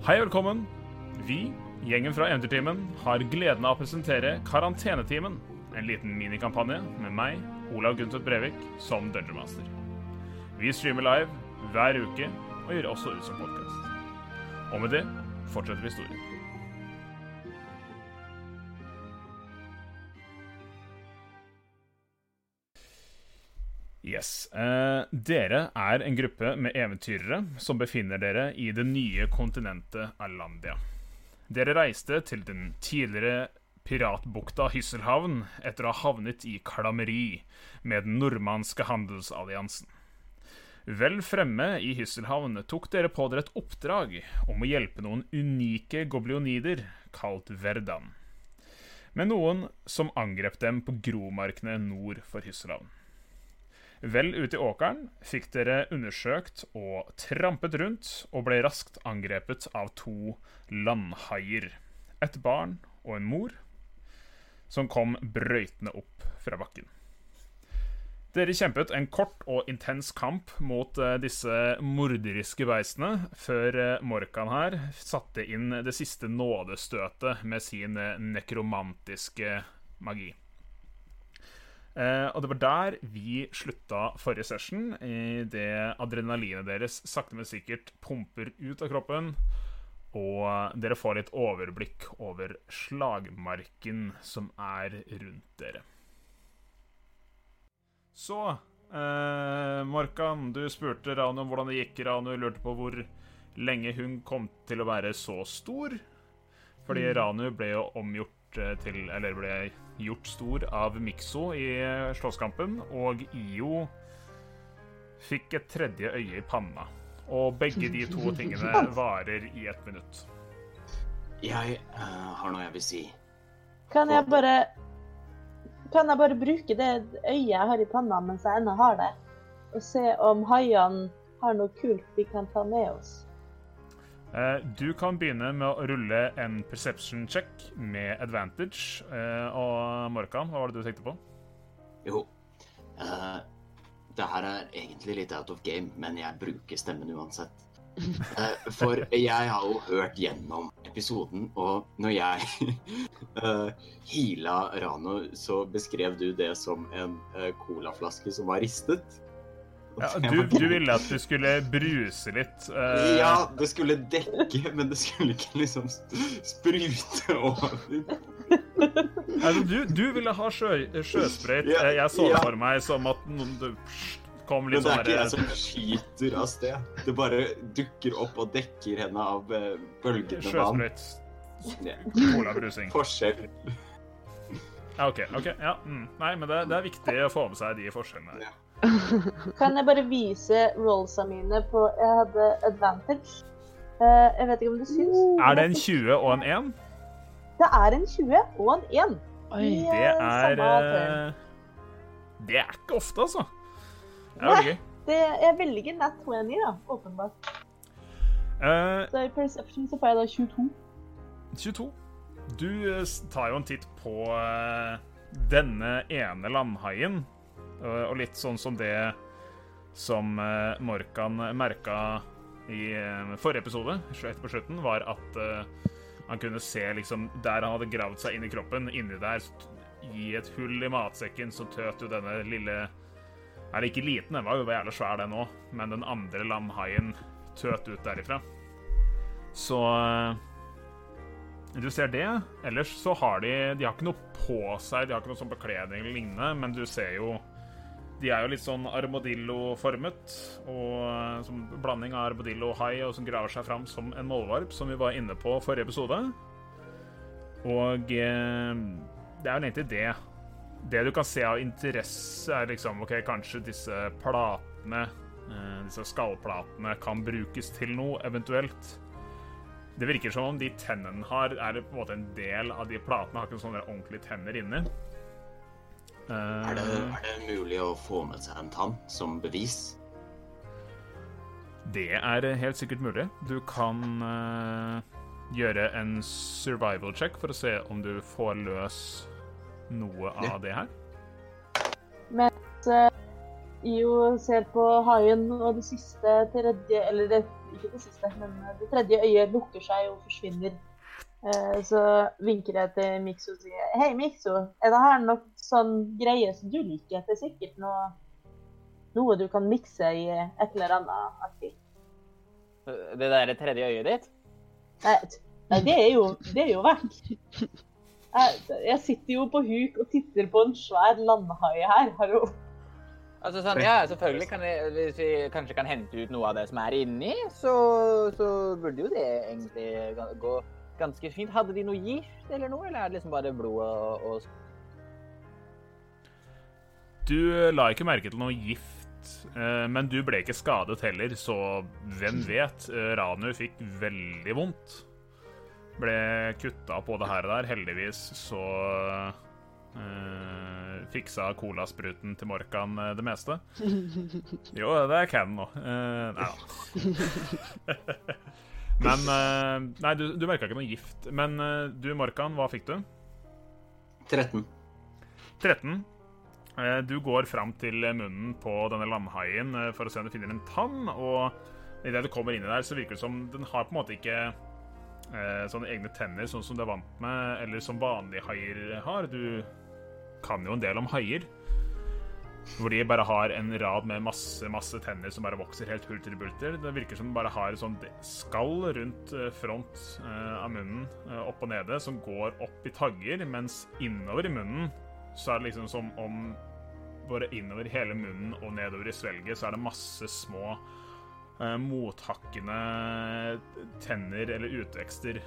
Hei og velkommen. Vi, gjengen fra Eventyrtimen, har gleden av å presentere Karantenetimen. En liten minikampanje med meg, Olav Guntvedt Brevik, som Dungeon Master. Vi streamer live hver uke og gjør også ut som podkast. Og med det fortsetter vi historien. Dere er en gruppe med eventyrere som befinner dere i det nye kontinentet Alandia. Dere reiste til den tidligere piratbukta Hysselhavn etter å ha havnet i klammeri med den nordmannske handelsalliansen. Vel fremme i Hysselhavn tok dere på dere et oppdrag om å hjelpe noen unike goblionider kalt Verdan, med noen som angrep dem på gromarkene nord for Hysselhavn. Vel ute i åkeren fikk dere undersøkt og trampet rundt, og ble raskt angrepet av to landhaier. Et barn og en mor, som kom brøytende opp fra bakken. Dere kjempet en kort og intens kamp mot eh, disse morderiske beistene, før eh, Morkan her satte inn det siste nådestøtet med sin eh, nekromantiske magi. Eh, og det var der vi slutta forrige session, idet adrenalinet deres sakte, men sikkert pumper ut av kroppen. Og dere får litt overblikk over slagmarken som er rundt dere. Så eh, Morkan, du spurte Ranu om hvordan det gikk. Ranu lurte på hvor lenge hun kom til å være så stor. Fordi Ranu ble jo omgjort eh, til Eller ble gjort stor av Mikso i slåsskampen, og Io fikk et tredje øye i panna. Og begge de to tingene varer i ett minutt. Jeg uh, har noe jeg vil si. Kan jeg bare Kan jeg bare bruke det øyet jeg har i panna mens jeg ennå har det, og se om haiene har noe kult vi kan ta med oss? Eh, Du kan begynne med å rulle en perception check med advantage. Eh, Og Morkan, hva var det du tenkte på? Jo. uh, det her er egentlig litt out of game, men jeg bruker stemmen uansett. Uh, for jeg har jo hørt gjennom episoden, og når jeg uh, heala Rano, så beskrev du det som en colaflaske som var ristet. Ja, du, du ville at du skulle bruse litt. Uh... Ja, det skulle dekke, men det skulle ikke liksom sprute over. altså, du, du ville ha sjø, sjøsprøyt. Ja, Jeg så det ja. for meg som at noen du kom Men det er sånn ikke jeg som skyter av sted. Det bare dukker opp og dekker henne av eh, bølgende vann. sjøsprøyt. Colabrusing. Forskjell. Ja, OK. ok, ja, mm. Nei, men det, det er viktig å få med seg de forskjellene. Ja. Kan jeg bare vise rollsa mine på Jeg hadde advantage. Eh, jeg vet ikke om du syns. Er det en 20 og en 1? Det er en 20 og en 1. Oi. I, Det er eh, Det er ikke ofte, altså. Det er veldig gøy. Jeg velger nat 20, da, åpenbart. Uh, Så i perception så får jeg da 22. 22. Du tar jo en titt på denne ene landhaien, og litt sånn som det som eh, Morkan merka i eh, forrige episode, helt på slutten, var at eh, han kunne se liksom Der han hadde gravd seg inn i kroppen, inni der, i et hull i matsekken, så tøt jo denne lille Eller ikke liten, den var jo jævlig svær, den òg, men den andre landhaien tøt ut derifra. Så eh, du ser det. Ellers så har de De har ikke noe på seg, de har ikke noe sånn bekledning eller lignende, men du ser jo De er jo litt sånn armadillo-formet, og eh, som blanding av armadillo og hai, og som graver seg fram som en målvarp, som vi var inne på forrige episode. Og eh, det er jo egentlig det. Det du kan se av interesse, er liksom OK, kanskje disse platene, eh, disse skallplatene, kan brukes til noe, eventuelt. Det virker som om de tennene har, er på en måte en del av de platene. Har ikke sånne ordentlige tenner inni. Eh, Er det, er det mulig å få med seg en tann som bevis? det er helt sikkert mulig. Du kan uh, gjøre en survival check for å se om du får løs noe av Ja. det her. Mens uh, IO ser på haien, og det siste tredje Eller det, ikke det siste, men det tredje øyet lukker seg og forsvinner. Eh, så vinker jeg til Mikso og sier Hei, Mikso. Er det her noe sånn greie som du liker? Det er sikkert noe, noe du kan mikse i et eller annet aktivt. Det der tredje øyet ditt? Nei, nei det er jo, det er jo vekk. Jeg, jeg sitter jo på huk og titter på en svær landhai her. Hallo. Altså sånn, ja, selvfølgelig kan jeg, Hvis vi kanskje kan hente ut noe av det som er inni, så, så burde jo det egentlig gå ganske fint. Hadde de noe gift eller noe, eller er det liksom bare blod og, og Du la ikke merke til noe gift, eh, men du ble ikke skadet heller, så hvem vet? Eh, Ranu fikk veldig vondt. Ble kutta på det her og der. Heldigvis så Uh, fiksa colaspruten til Morkan uh, det meste. Jo, det er Ken nå. Uh, nei da. Men eh, Nei, du, du merka ikke noe gift. Men eh, du, Markan, hva fikk du? 13. 13. Eh, Du går fram til munnen på denne landhaien for å se om du finner en tann, og idet du kommer inn i der, så virker det som den har på en måte ikke sånne egne tenner, sånn som du er vant med, eller som vanlige haier har. Du kan jo en del om haier. Hvor de bare har en rad med masse masse tenner som bare vokser helt hulter bulter. Det virker som de bare har et sånt skall rundt eh, front eh, av munnen, eh, opp og nede, som går opp i tagger, mens innover i munnen så er det liksom som om bare innover hele munnen og nedover i svelget så er det masse små mothakkende tenner eller utvekster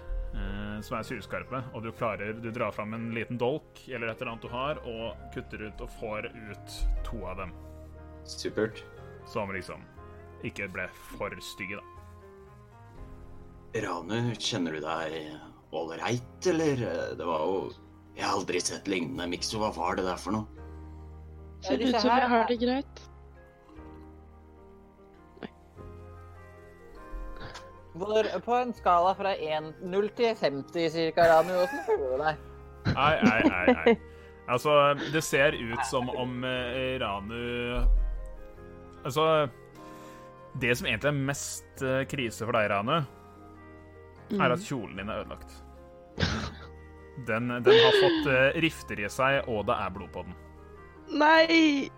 som er sylskarpe, og du klarer Du drar fram en liten dolk eller et eller annet du har, og kutter ut og får ut to av dem. Supert. Som liksom ikke ble for stygge, da. Ranu, kjenner du deg ålreit, eller? Det var jo Jeg har aldri sett lignende. Mikso, hva var det der for noe? Ser ut som jeg har det greit. Hvor, På en skala fra 1, 0 til 50 cirka, Ranu, hvordan føler du deg? Nei, nei, nei. nei. Altså, det ser ut som om eh, Ranu Altså Det som egentlig er mest eh, krise for deg, Ranu, er at kjolen din er ødelagt. Den, den har fått eh, rifter i seg, og det er blod på den. Nei!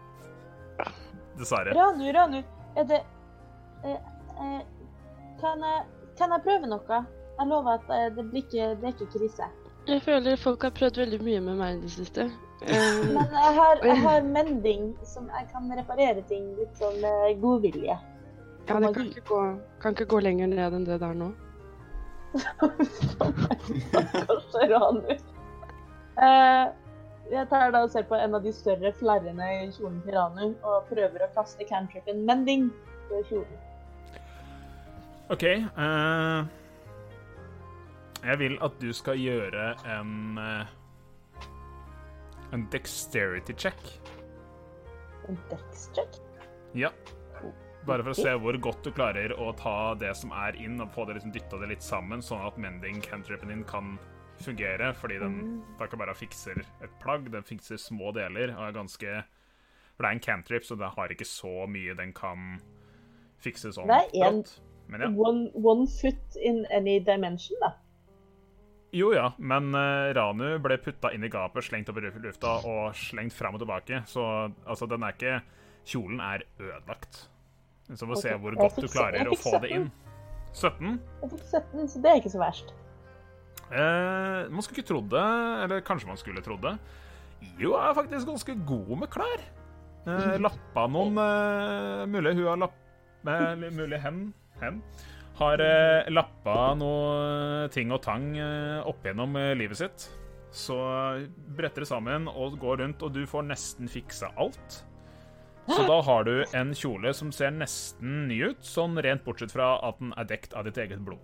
Dessverre. Ranu, Ranu, er det eh, eh, kan, jeg, kan jeg prøve noe? Jeg lover at eh, det, blir ikke, det er ikke krise. Jeg føler folk har prøvd veldig mye med meg i det siste. Eh, Men jeg har, jeg har mending som jeg kan reparere ting litt sånn med godvilje. ja, det kan ikke, gå, kan ikke gå lenger ned enn det der nå. Kanskje Ranu. Eh, jeg tar da og ser på en av de større flerrene i kjolen til Ranu og prøver å kaste cantripen mending på kjolen. OK. Uh, jeg vil at du skal gjøre en uh, En dexterity check. En dex check. Ja. Bare for å se hvor godt du klarer å ta det som er inn, og få det liksom dytta det litt sammen, sånn at mending cantripen din kan fungere. Fordi den da ikke bare fikser et plagg, den fikser små deler. og er ganske For det er en cantrip, så det har ikke så mye den kan fikse sånn Det er en- brått. Men ja. One, one foot in any dimension, da. Jo ja, men uh, Ranu ble putta inn i gapet, slengt opp i lufta og slengt fram og tilbake. Så altså, den er ikke Kjolen er ødelagt. Så må vi okay. se hvor godt du klarer å få få det inn. 17? Jeg fikk 17, så det er ikke så verst. Eh, man skulle ikke trodd det, eller kanskje man skulle trodd det. Jo er faktisk ganske god med klær. Eh, lappa noen eh, Mulig hun har lapp... Eh, mulig hen, hen har eh, lappa noe ting og tang eh, opp gjennom eh, livet sitt. Så bretter det sammen og går rundt, og du får nesten fiksa alt. Så da har du en kjole som ser nesten ny ut, sånn rent bortsett fra at den er dekt av ditt eget blod.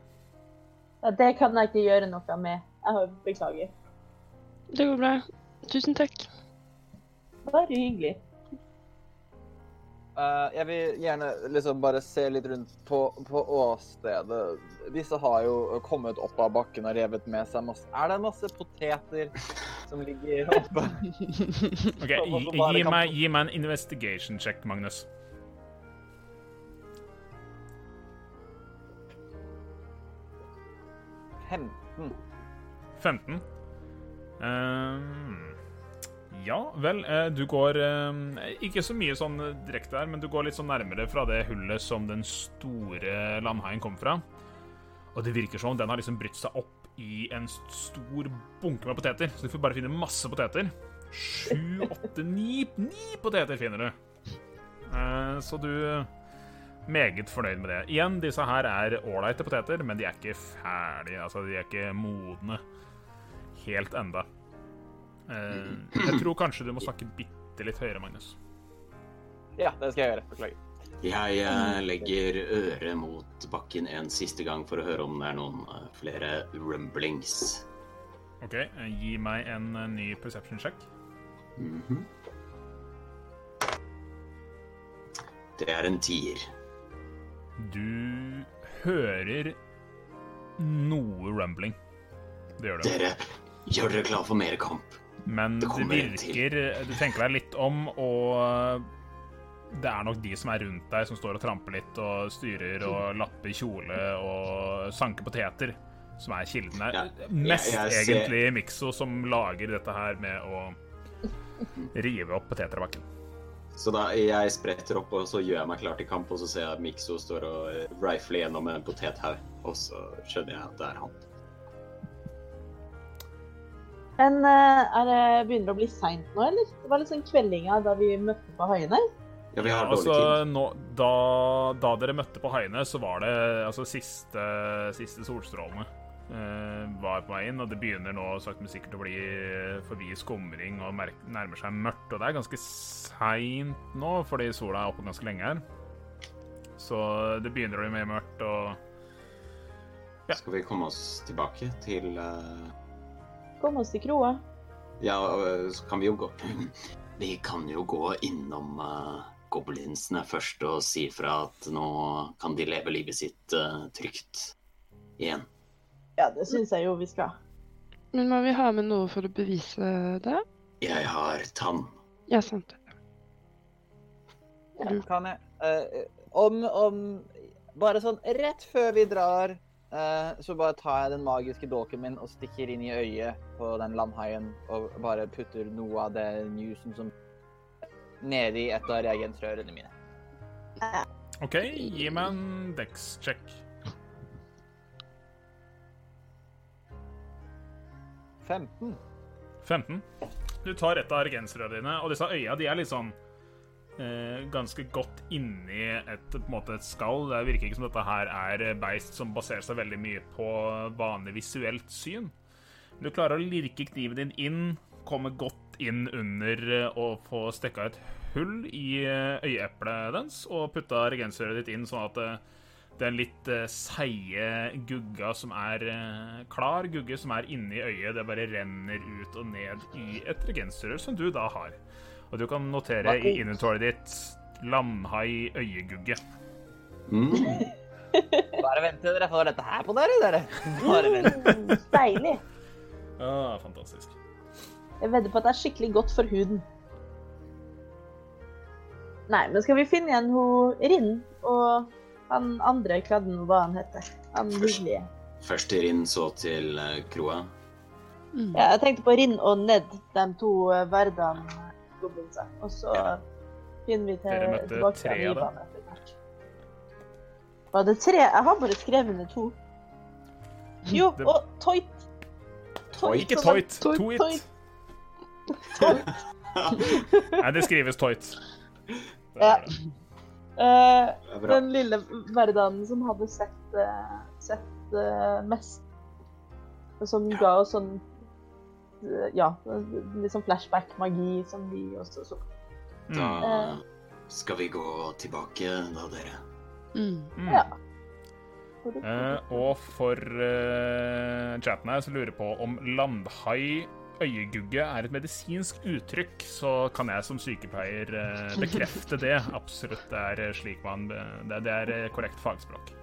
Ja, det kan jeg ikke gjøre noe med. Jeg har beklager. Det går bra. Tusen takk. Bare hyggelig. Eh, jeg vil gjerne liksom bare se litt rundt på, på åstedet. Disse har jo kommet opp av bakken og revet med seg masse Er det masse poteter som ligger oppe. Ok, gi, gi, meg, gi meg en investigation check, Magnus. Femten. 15. Ehm, ja, vel, eh, du går ehm, Ikke så mye sånn direkte der, men du går litt sånn nærmere fra det hullet som den store landhaien kom fra. Og det virker som den har liksom brytt seg opp i en stor bunke med poteter. Så du får bare finne masse poteter. Sju, åtte, ni Ni poteter finner du. Eh, så du meget fornøyd med det. Igjen, disse her er ålreite poteter, men de er ikke ferdige. Altså, de er ikke modne helt enda. Eh, jeg tror kanskje du må snakke bitte litt høyere, Magnus. Ja, det skal jeg gjøre. Beklager. Jeg eh, legger øret mot bakken en siste gang for å høre om det er noen eh, flere rumblings. OK, gi meg en ny perception check. Mhm. Det er en tier. Du hører noe rumbling. Det gjør du. Dere, gjør dere klar for mer kamp? Men Det det virker Du tenker deg litt om, og det er nok de som er rundt deg, som står og tramper litt og styrer og lapper kjole og sanker poteter, som er kilden her. Ja, Mest jeg- jeg ser- egentlig Mikso som lager dette her med å rive opp poteter av bakken. Så da jeg spretter opp, og så gjør jeg meg klar til kamp, og så ser jeg at Mikso står og rifler gjennom en potethaug, og så skjønner jeg at det er han. Men eh, er det begynner det å bli seint nå, eller? Det var litt sånn kveldinga da vi møtte på haiene. Ja, vi har dårlig altså, tid. nå, da, da dere møtte på haiene, så var det altså siste, siste solstrålene uh, var på vei inn, og det begynner nå sakte, men sikkert å bli forbi skumring og nærmer seg mørkt. Og det er ganske seint nå, fordi sola er oppe ganske lenge her. Så det begynner å bli mer mørkt, og ja. Skal vi komme oss tilbake til eh, Kom oss til kroa. Ja, så kan vi jo gå Vi kan jo gå innom uh, goblinsene først og si fra at nå kan de leve livet sitt uh, trygt igjen. Ja, det syns jeg jo vi skal. Men må vi ha med noe for å bevise det? Jeg har tann. Ja, sant. Kan jeg uh, Om, om Bare sånn rett før vi drar, eh, så bare tar jeg den magiske dolken min og stikker inn i øyet på den landhaien og bare putter noe av det newsen som nedi et av reagensrørene mine. OK, gi meg en dex-check. – 15. 15. Du tar et av reagensrørene dine, og disse øya de er litt sånn eh, ganske godt inni et, måte et skall. Det virker ikke som dette her er beist som baserer seg veldig mye på vanlig visuelt syn. Du klarer å lirke kniven din inn, komme godt inn under eh, og få stikka et hull i eh, øyeeplet dens, og putta regensrøret ditt inn sånn at eh, den litt eh, seige gugga som er eh, klar gugge som er inni øyet, det bare renner ut og ned i et regensrør som du da har. Og du kan notere i inventoryet ditt landhai øyegugge. Mm. Bare vent til dere får dette her på dere, dere. Bare vent. Mm, Deilig. Ah, fantastisk. Jeg vedder på at det er skikkelig godt for huden. Nei, men skal vi finne igjen hun Rinn og han andre kladden, hva han heter? Han hyggelige. Først til Rinn, så til eh, kroa. Mm. Ja, jeg tenkte på Rinn og Ned, de to eh, verdene goblinsa. Og så finner vi til, Dere møtte tilbake tre til av dem? Ivan etter hvert. Var det tre? Jeg har bare skrevet ned to. Jo, Det- og Toit. Toit Ikke toit, toit. Toit. Toit. Nei, det skrives toit. Det Ja. det. Bra. den lille verdanen som hadde sett, uh, sett uh, mest. Og som ga oss sånn Ja, litt sånn flashback-magi som vi også så. Da Eh. skal vi gå tilbake, da, dere. Mm. Mm. Ja. Uh, og for uh, chatten her som lurer på om landhai øyegugge er et medisinsk uttrykk, så kan jeg som sykepleier uh, bekrefte det. Absolutt, det er eh, slik man det, det er eh, korrekt fagspråk.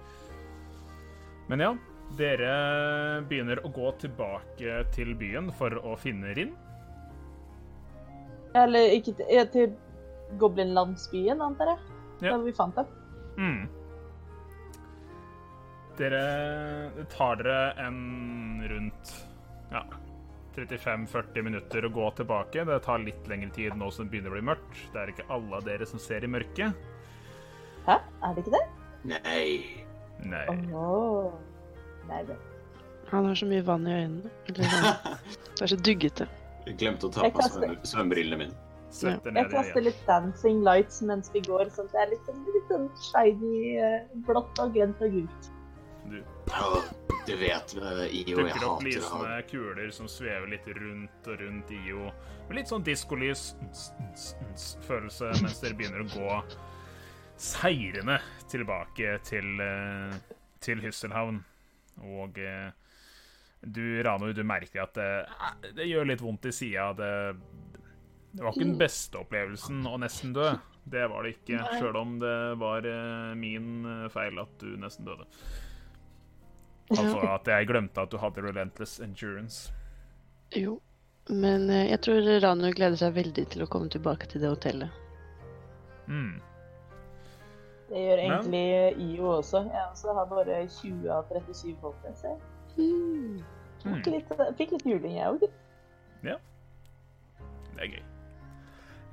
Men ja, dere begynner å gå tilbake til byen for å finne Rinn. Eller ikke til, til Goblinlandsbyen, antar jeg. Ja. Da vi fant dem. Mm. Dere tar dere en rundt ja, 35-40 minutter å gå tilbake. Det tar litt lengre tid nå som det begynner å bli mørkt. Det er ikke alle av dere som ser i mørket. Hæ? Er det ikke det? Nei. Nei. Åh. er det. Han har så mye vann i øynene. Eller sånn. Det er så duggete. Jeg glemte å ta på svømmebrillene mine. Ja. Jeg kaster litt dancing lights mens vi går, at det er litt, sånn- litt sånn shiny eh, blått og grønt og gult. Du du vet, eh, IO, jeg dukker opp hater å lysende kuler som svever litt rundt og rundt IO. Med litt sånn diskolys ns, ns, ns, følelse mens dere begynner å gå seirende tilbake til, eh, til Hysselhavn. Og eh, du, Rano, du merker at det, det gjør litt vondt i sida. Det, det var ikke den beste opplevelsen å nesten dø. Det var det ikke, sjøl om det var eh, min eh, feil at du nesten døde. Altså at jeg glemte at du hadde relentless endurance. Jo. Men eh, jeg tror Rano gleder seg veldig til å komme tilbake til det hotellet. Mm. Det gjør Men- egentlig IO også. Jeg også har bare 20 av 37 folk. Så jeg Mm. Fikk litt, fikk litt juling, jeg òg. Det er gøy.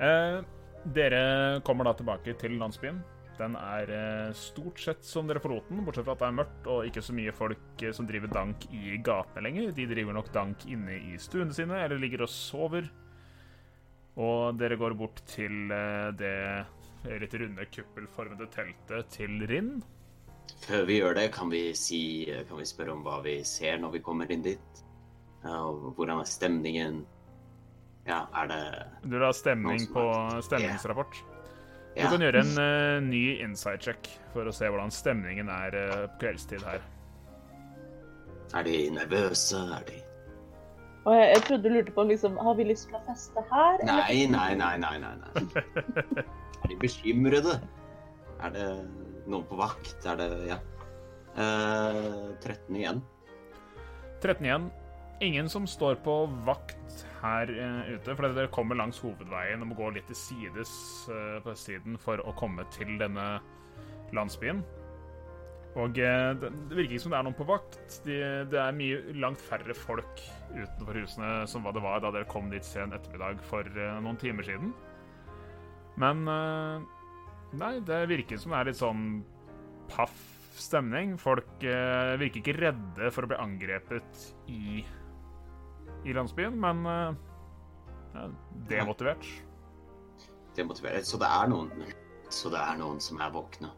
Eh, dere kommer da tilbake til landsbyen. Den er eh, stort sett som dere forlot den, bortsett fra at det er mørkt og ikke så mye folk eh, som driver dank i gatene lenger. De driver nok dank inne i stuene sine eller ligger og sover. Og dere går bort til eh, det litt runde, kuppelformede teltet til Rinn. Før vi gjør det, kan vi, si, kan vi spørre om hva vi ser når vi kommer inn dit? Og hvordan er stemningen? Ja, er det Du har stemning på stemningsrapport. Du kan gjøre en uh, ny inside check for å se hvordan stemningen er uh, på kveldstid her. Er de nervøse? Er de Og jeg, jeg trodde du lurte på liksom, har vi lyst til å feste her? Nei, nei, nei, nei, nei. nei. Er de bekymrede? Er det noen på vakt? Er det Ja. Eh, 13 igjen. 13 igjen. Ingen som står på vakt her eh, ute, for dere kommer langs hovedveien og må gå litt til sides eh, på siden for å komme til denne landsbyen. Og eh, det, virker ikke som det er noen på vakt. De, det er mye langt færre folk utenfor husene som hva det var da dere kom dit sen ettermiddag for eh, noen timer siden. Men eh, Nei, det virker som det er litt sånn paff stemning. Folk virker ikke redde for å bli angrepet i, i landsbyen, men ja, demotivert. Være Så det er noen Så det er noen som er våkne.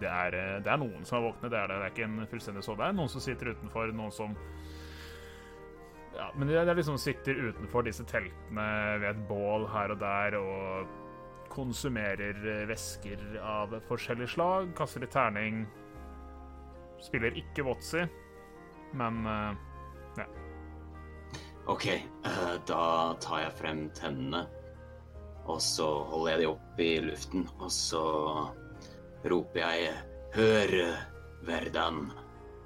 Det er, eh, det er noen som er våkne, det er det. Det er ikke en fullstendig sove. Det er noen som sitter utenfor, noen som Ja, men det er liksom sitter utenfor disse teltene ved et bål her og der og konsumerer eh, væsker av forskjellig slag, kaster litt terning. Spiller ikke Wotzy, men ja. OK, eh, da tar jeg frem tennene. Og så holder jeg de opp i luften, og så roper jeg Hør, Verdan.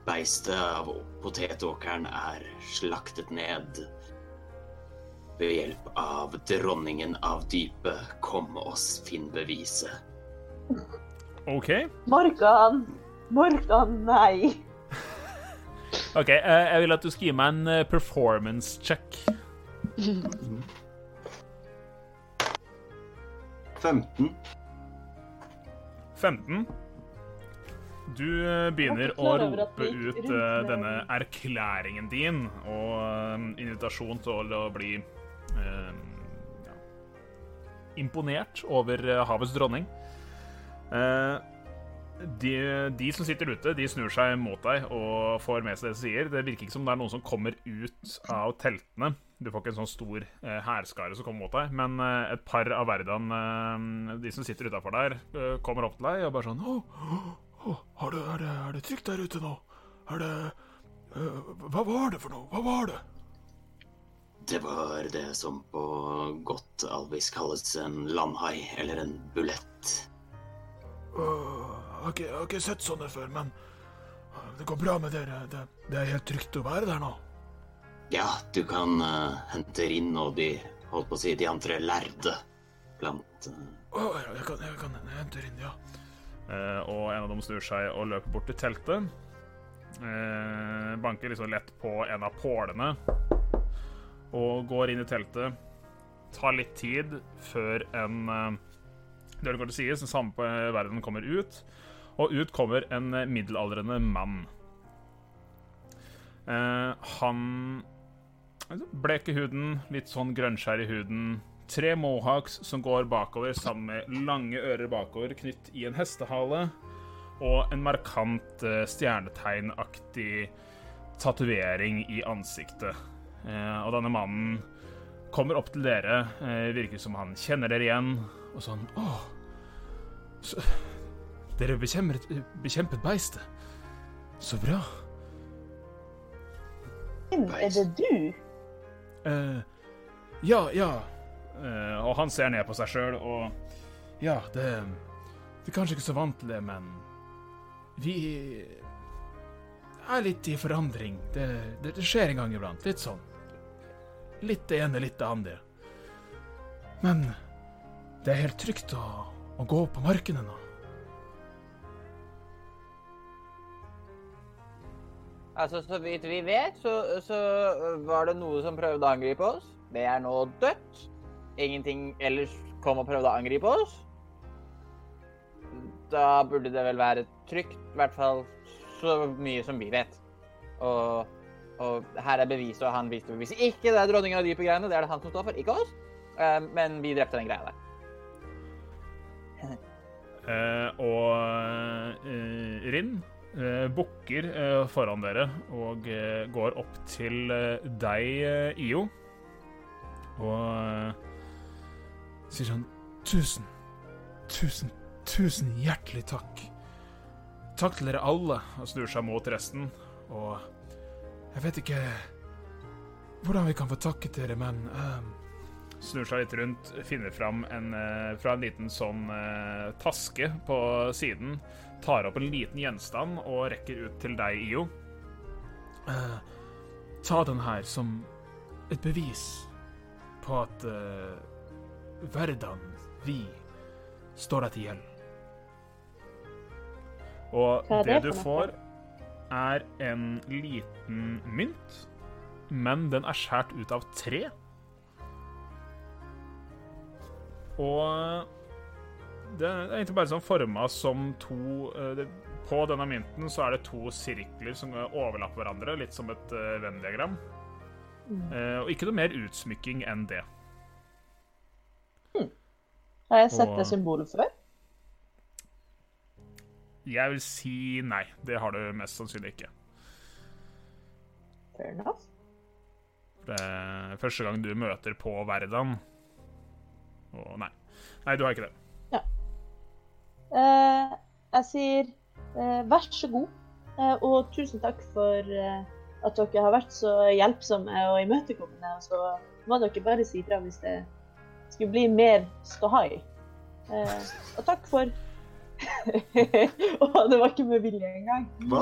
Beistet av potetåkeren er slaktet ned. Ved hjelp av dronningen av dypet, kom oss, finn beviset. OK. Morgan! Morgan, nei! Ok, eh, Jeg vil at du skal gi meg en eh, performance check. 15. 15. Du eh, begynner er å rope ut eh, denne erklæringen din og eh, invitasjon til å bli eh, ja, imponert over havets dronning. Eh, de, de som sitter ute, de snur seg mot deg og får med seg det du sier. Det virker ikke som det er noen som kommer ut av teltene. Du får ikke en sånn stor eh, som kommer mot deg, men eh, et par av verdan, eh, de som sitter utafor der, eh, kommer opp til deg og bare sånn Å, å, er, det, er, det, er det trygt der ute nå? Er det eh, Hva var det for noe? Hva var det? Det var det som på godt alvisk kalles en landhai, eller en bulett. Jeg, har ikke, jeg har ikke sett sånne før, men øh, det går bra med dere. Det, det er helt trygt å være der nå. Ja, du kan uh, hente inn, og de holdt på å si, de andre lærde blant Å uh... oh, ja, jeg kan, jeg kan hente henter inn, ja. Uh, og en av dem snur seg og løper bort til teltet. Eh, banker liksom lett på en av pålene og går inn i teltet. Tar litt tid før en Det dør går til sides, den samme verden kommer ut. Og ut kommer en middelaldrende mann. Eh, han Blek huden, litt sånn grønnskjær i huden. Tre mohawks som går bakover sammen med lange ører bakover, knytt i en hestehale. Og en markant eh, stjernetegnaktig tatovering i ansiktet. Eh, og denne mannen kommer opp til dere, eh, virker som han kjenner dere igjen, og sånn Åh, så, dere bekjempet, bekjempet beistet. Så bra. Er det du? Uh, ja, ja. Uh, og han ser ned på seg sjøl, og Ja, det Vi er kanskje ikke så vant til det, men vi er litt i forandring. Det, det, det skjer en gang iblant. Litt sånn. Litt det ene, litt det andre. Men det er helt trygt å, å gå på markene nå. Altså, så vidt vi vet, så, så var det noe som prøvde å angripe oss. Det er nå dødt. Ingenting ellers kom og prøvde å angripe oss. Da burde det vel være trygt, i hvert fall så mye som vi vet. Og, og her er beviset, og han viste beviset. Ikke det er dronningen av dype greiene, det er det han som står for, ikke oss. Eh, men vi drepte den greia der. Uh, og uh, Rinn eh, bukker eh, foran dere og eh, går opp til eh, deg, eh, Io. Og eh, sier sånn Tusen, tusen, tusen hjertelig takk. Takk til dere alle, og snur seg mot resten. Og jeg vet ikke hvordan vi kan få takket dere, men snur seg litt rundt, finner fram en, fra en liten sånn taske på siden, tar opp en liten gjenstand og rekker ut til deg, Io. Uh, ta den her som et bevis på at uh, verden, vi, står deg til gjeld. Og det, det du får, er en liten mynt, men den er skåret ut av tre. Og det er egentlig bare sånn forma som to eh, det, På denne mynten så er det to sirkler som overlapper hverandre, litt som et uh, Venn-diagram. Eh, og ikke noe mer utsmykking enn det. Har jeg sett Og- det symbolet før? Jeg vil si nei. Det har du mest sannsynlig ikke. Fair enough. Det er første gang du møter på Verdan. Å, nei. Nei, du har ikke det. Eh, jeg sier eh, vær så god, eh, og tusen takk for eh, at dere har vært så hjelpsomme og imøtekommende. Og så må dere bare si fra hvis det skulle bli mer ståhai. Eh, og takk for Å, det var ikke med vilje engang. Hva?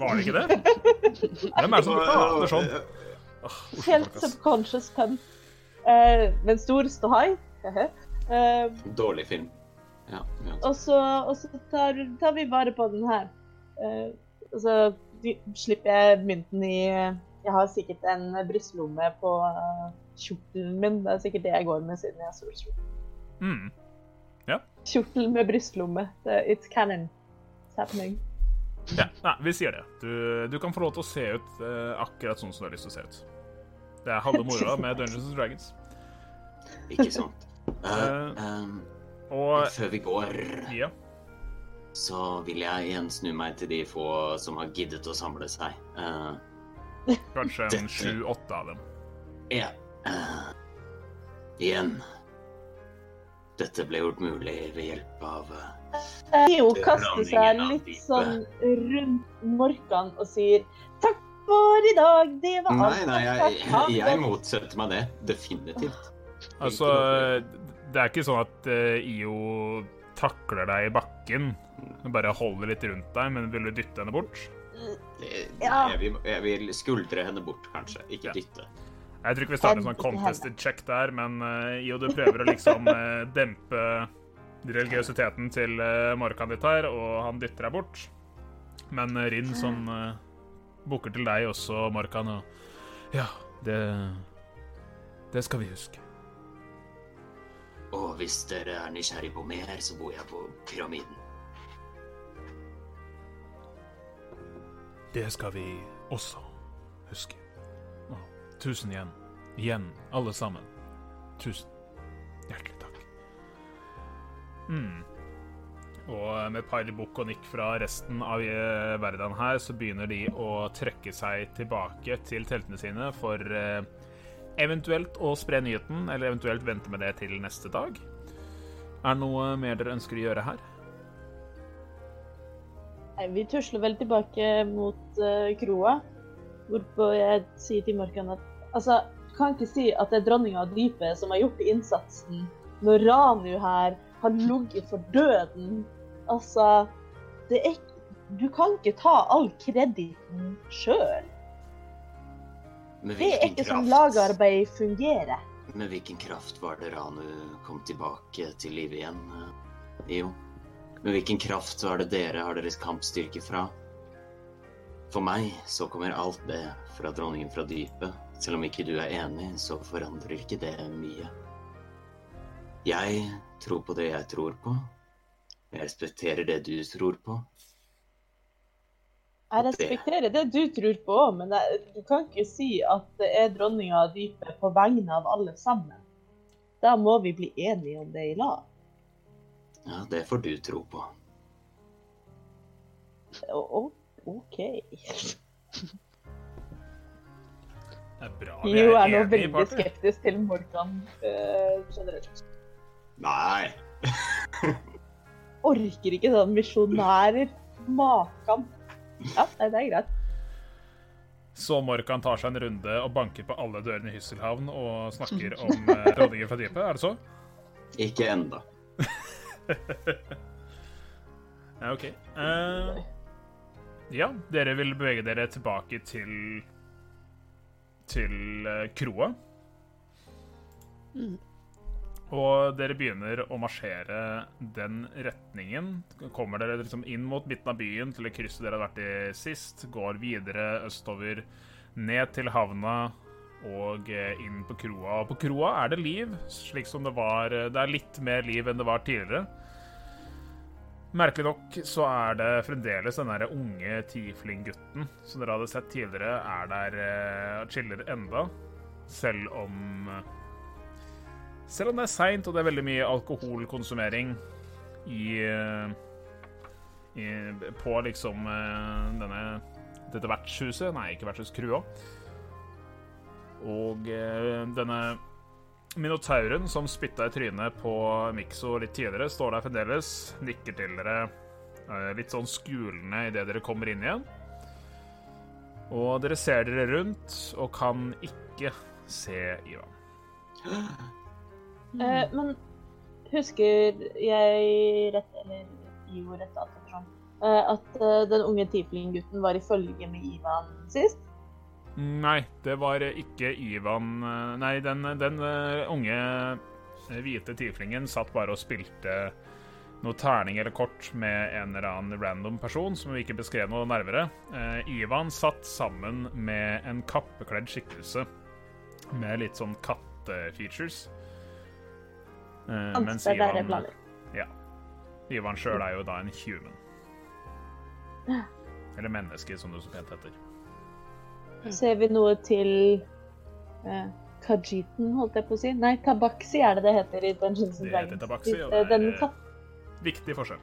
Var det ikke det? Hvem er det som prater sånn? Oh, Helt subconscious pun. Eh, men stor ståhai. eh, Dårlig film. Ja. Og så, og så tar, tar vi vare på den her. Uh, og så slipper jeg mynten i Jeg har sikkert en brystlomme på eh, kjortelen min. Det er sikkert det jeg går med siden jeg er sorcerer. Mm. Kjortel med brystlomme. It's canon. It's happening. Ja, nei, vi sier det. Du, du kan få lov til å se ut eh, akkurat sånn som du har lyst til å se ut. Det er halve moroa med Dungeons and Dragons. Ikke sant. Uh, Eh, ehm, Og før vi går, ja, så vil jeg igjen snu meg til de få som har giddet å samle seg. Uh, kanskje en sju-åtte av dem. ja. Uh, igjen. Dette ble gjort mulig ved hjelp av Theo uh, kaster seg litt sånn rundt morkene og sier takk for i dag, det var alt. nei, jeg, Takk, takk, jeg motsetter meg det. Definitivt. Altså, det er ikke sånn at eh, IO takler deg i bakken. Bare holder litt rundt deg, men vil du dytte henne bort? Ja. Jeg, vil, jeg vil skuldre henne bort, kanskje. Ikke Ja. dytte. Jeg tror ikke vi starter en sånn contested check der, men uh, IO, du prøver å liksom uh, dempe religiøsiteten til uh, Morkan ditt her, og han dytter deg bort. Men uh, Rinn sånn uh, bukker til deg også, Morkan, og Ja, det Det skal vi huske. Og hvis dere er nysgjerrig på mer, så bor jeg på Pyramiden. Det skal vi også huske. Å, tusen igjen. Igjen, alle sammen. Tusen hjertelig takk. Mm. Og med et par og nikk fra resten av eh, verden her, så begynner de å trekke seg tilbake til teltene sine for eh, eventuelt å spre nyheten, eller eventuelt vente med det til neste dag. Er det noe mer dere ønsker å gjøre her? Vi tusler vel tilbake mot uh, kroa, hvorpå jeg sier til Morkan at altså, kan ikke si at det er dronninga av dypet som har gjort innsatsen, når Ranu her har ligget for døden. Altså, det er ikke Du kan ikke ta all krediten sjøl. Det er ikke sånn kraft- lagarbeid fungerer. Med hvilken kraft var det Ranu kom tilbake til live igjen, Jo. Io? Med hvilken kraft var det dere har deres kampstyrke fra? For meg så kommer alt det fra dronningen fra dypet. Selv om ikke du er enig, så forandrer ikke det mye. Jeg tror på det jeg tror på. Jeg respekterer det du tror på. Jeg respekterer det du tror på, men jeg, du kan ikke si at det er dronninga av dypet på vegne av alle sammen. Da må vi bli enige om det i lag. Ja, det får du tro på. Å- å- OK. Det er bra Jo vi er nå enige i veldig skeptisk til Morgan uh, generelt. Nei. Orker ikke sånn misjonærer. Makan. Ja, det er greit. Så Morkan tar seg en runde og banker på alle dørene i Hysselhavn og snakker om eh, dronningen fra dypet. Er det så? Ikke enda. Ja, OK. Uh, ja, dere vil bevege dere tilbake til til eh, kroa. Mm. Og dere begynner å marsjere den retningen. Kommer dere liksom inn mot midten av byen til det krysset dere har vært i sist. Går videre østover, ned til havna og eh, inn på kroa. Og på kroa er det liv, slik som det var eh, Det er litt mer liv enn det var tidligere. Merkelig nok så er det fremdeles den der unge tiefling-gutten som dere hadde sett tidligere, er der eh, og chiller enda. Selv om Selv om det er seint og det er veldig mye alkoholkonsumering i, i På liksom eh, denne dette vertshuset Nei, ikke vertshus, krua. Og eh, denne Minotauren som spytta i trynet på Mikso litt tidligere, står der fremdeles, nikker til dere eh, litt sånn skulende idet dere kommer inn igjen. Og dere ser dere rundt og kan ikke se Ivan. Eh, men husker jeg rett, eller Jo rett, at, ettersom, eh, at uh, den unge tiefling-gutten var i følge med Ivan sist? Nei, det var ikke Ivan eh, Nei, den, den eh, unge eh, hvite tieflingen satt bare og spilte noe terning eller kort med en eller annen random person som vi ikke beskrev noe nærmere. Eh, Ivan satt sammen med en kappekledd skikkelse med litt sånn kattefeatures. Eh, mens Ivan, Ja. Ivan sjøl er jo da en human. Eller menneske, som det så pent heter. Ser vi noe til eh, Kajiten, holdt jeg på å si? Nei, Tabaksi er det det heter i Dungeons and Det heter Dragons. Tabaxi, og Eh, det er katt, viktig forskjell.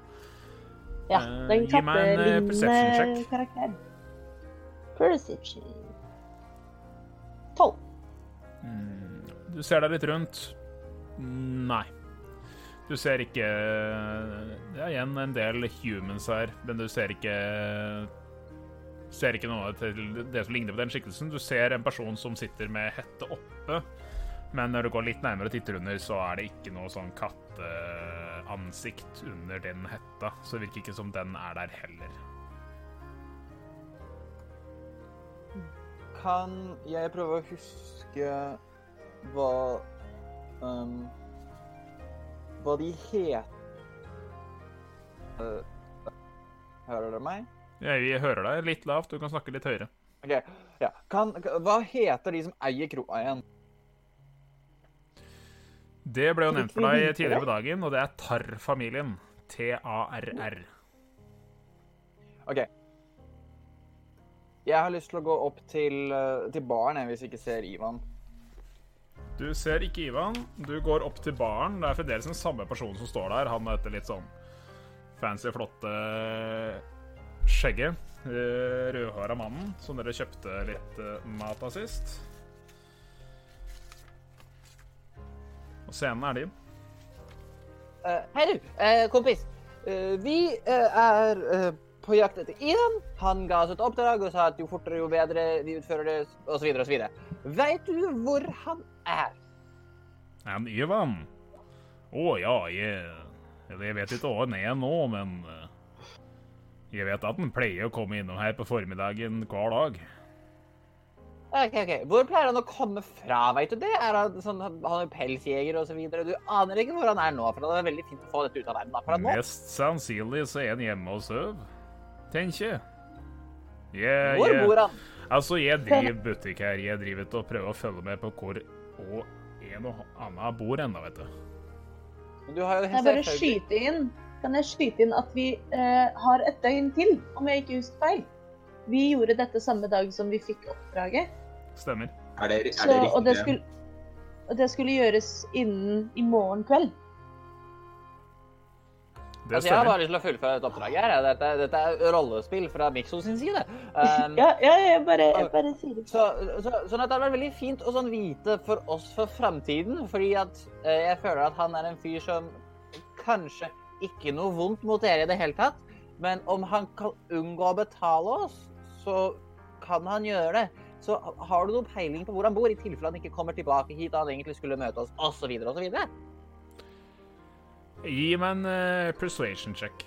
ja, eh, den kattelignende karakter. Perception. Tolv. Mm, Du ser deg litt rundt. Nei. Du ser ikke Det er igjen en del humans her, men du ser ikke Ser ikke noe til det som ligner på den skikkelsen. Du ser en person som sitter med hette oppe, men når du går litt nærmere og titter under, så er det ikke noe sånn katteansikt under den hetta, så det virker ikke som den er der heller. kan jeg prøve å huske hva um, Hva de het Eh, Hører dere meg? Ja, Jeg hører deg litt lavt. Du kan snakke litt høyere. OK. Ja. Kan, hva heter de som eier kroa igjen? Det ble jo nevnt for deg tidligere på dagen, og det er Tarr-familien. T-a-r-r. OK. Jeg har lyst til å gå opp til, eh, til baren hvis jeg ikke ser Ivan. Du ser ikke Ivan. Du går opp til baren. Det er fremdeles den samme personen som står der. Han med litt sånn fancy, flotte skjegget. Eh, Rødhåra mannen som dere kjøpte litt eh, mat av sist. Og scenen er din. Uh, Hei, du, uh, kompis. Uh, vi er på jakt etter Ivan. Han ga oss et oppdrag og sa at jo fortere, jo bedre vi utfører det, osv. osv. Veit du hvor han er? En Ivan? Å ja, jeg Eller jeg vet ikke hvor han er nå, men eh, Jeg vet at han pleier å komme innom her på formiddagen hver dag. Ok, ok. Hvor pleier han å komme fra, veit du det? Er han sånn, han er pelsjeger osv.? Du aner ikke hvor han er nå, for det er veldig fint å få dette ut av verden Da. Mest sannsynlig så er han hjemme og sover, tenker jeg. Jeg, Hvor bor han? Altså, jeg driver butikk her. Jeg driver og prøver å følge med på hvor og en og annen bor ennå, vet du. Du har Kan jeg bare skyte inn Kan jeg skyte inn at vi eh, har et døgn til, om jeg ikke husker feil? Vi gjorde dette samme dag som vi fikk oppdraget. Stemmer. Er det, er det riktig? og, det skulle, og det skulle gjøres innen i morgen kveld. Det Altså, jeg har bare lyst til å fullføre et oppdrag her. Dette, dette er rollespill fra Mikso sin side. Um, Ja, ja, jeg bare, jeg bare sier det. Så, så, sånn at det hadde vært veldig fint å sånn vite for oss for framtiden, fordi at uh, jeg føler at han er en fyr som kanskje ikke noe vondt mot dere i det hele tatt, men om han kan unngå å betale oss, så kan han gjøre det. Så har du noe peiling på hvor han bor, i tilfelle han ikke kommer tilbake hit da han egentlig skulle møte oss, osv., osv.? Gi meg en uh, persuasion check.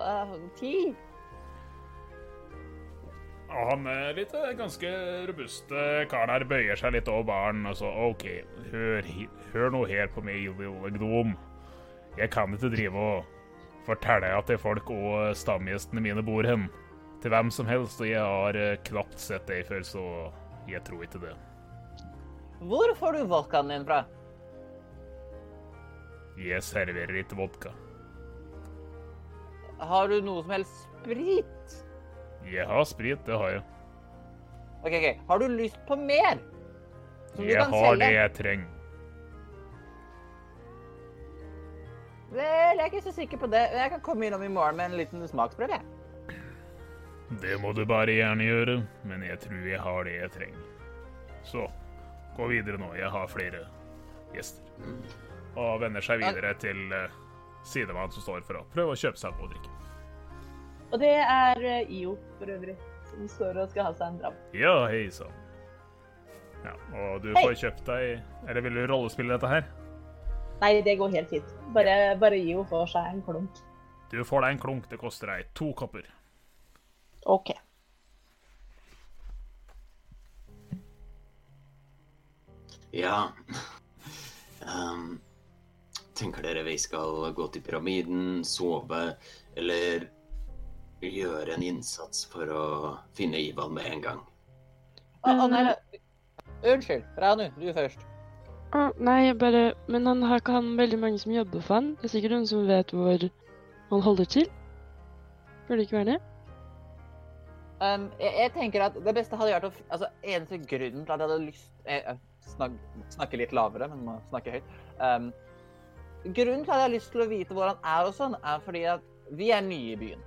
Uh, ti? Og han er litt eh, ganske robuste karen her bøyer seg litt over baren og så OK, hør, hør nå her på meg, lille gnom. Jeg kan ikke drive og fortelle at det er folk og stamgjestene mine bor hen. Til hvem som helst, og jeg har eh, knapt sett deg før, så jeg tror ikke det. Hvor får du vodkaen din fra? Jeg serverer ikke vodka. Har du noe som helst sprit? Jeg har sprit, det har jeg. OK, ok. Har du lyst på mer? Som du Jeg kan har selge? det jeg trenger. Vel, jeg er ikke så sikker på det. Jeg kan komme innom i morgen med en liten smaksprøve. Det må du bare gjerne gjøre, men jeg tror jeg har det jeg trenger. Så, gå videre nå. Jeg har flere gjester. Og vender seg videre til uh, sidemannen som står for å prøve å kjøpe seg noe å drikke. Og det er eh, IO for øvrig, som står og skal ha seg en dram. Ja, hei sann. Ja, og du får kjøpt deg Eller vil du rollespille dette her? Nei, det går helt fint. Bare, bare IO får seg en klunk. Du får deg en klunk. Det koster deg to kopper. OK. Ja. um, tenker dere vi skal gå til pyramiden, sove, eller gjøre en innsats for å finne Ivan med en gang? Å, å, nei, nei. Unnskyld. Ranu, du først. Å, nei, jeg bare Men han har ikke han veldig mange som jobber for han? Det er sikkert noen som vet hvor han holder til? Burde det ikke være det? Um, jeg, jeg tenker at det beste hadde vært å Altså, eneste grunnen til at jeg hadde lyst Jeg, jeg snak, snakke litt lavere, men må snakke høyt. Um, grunnen til at jeg har lyst til å vite hvor han er og sånn, er fordi at vi er nye i byen.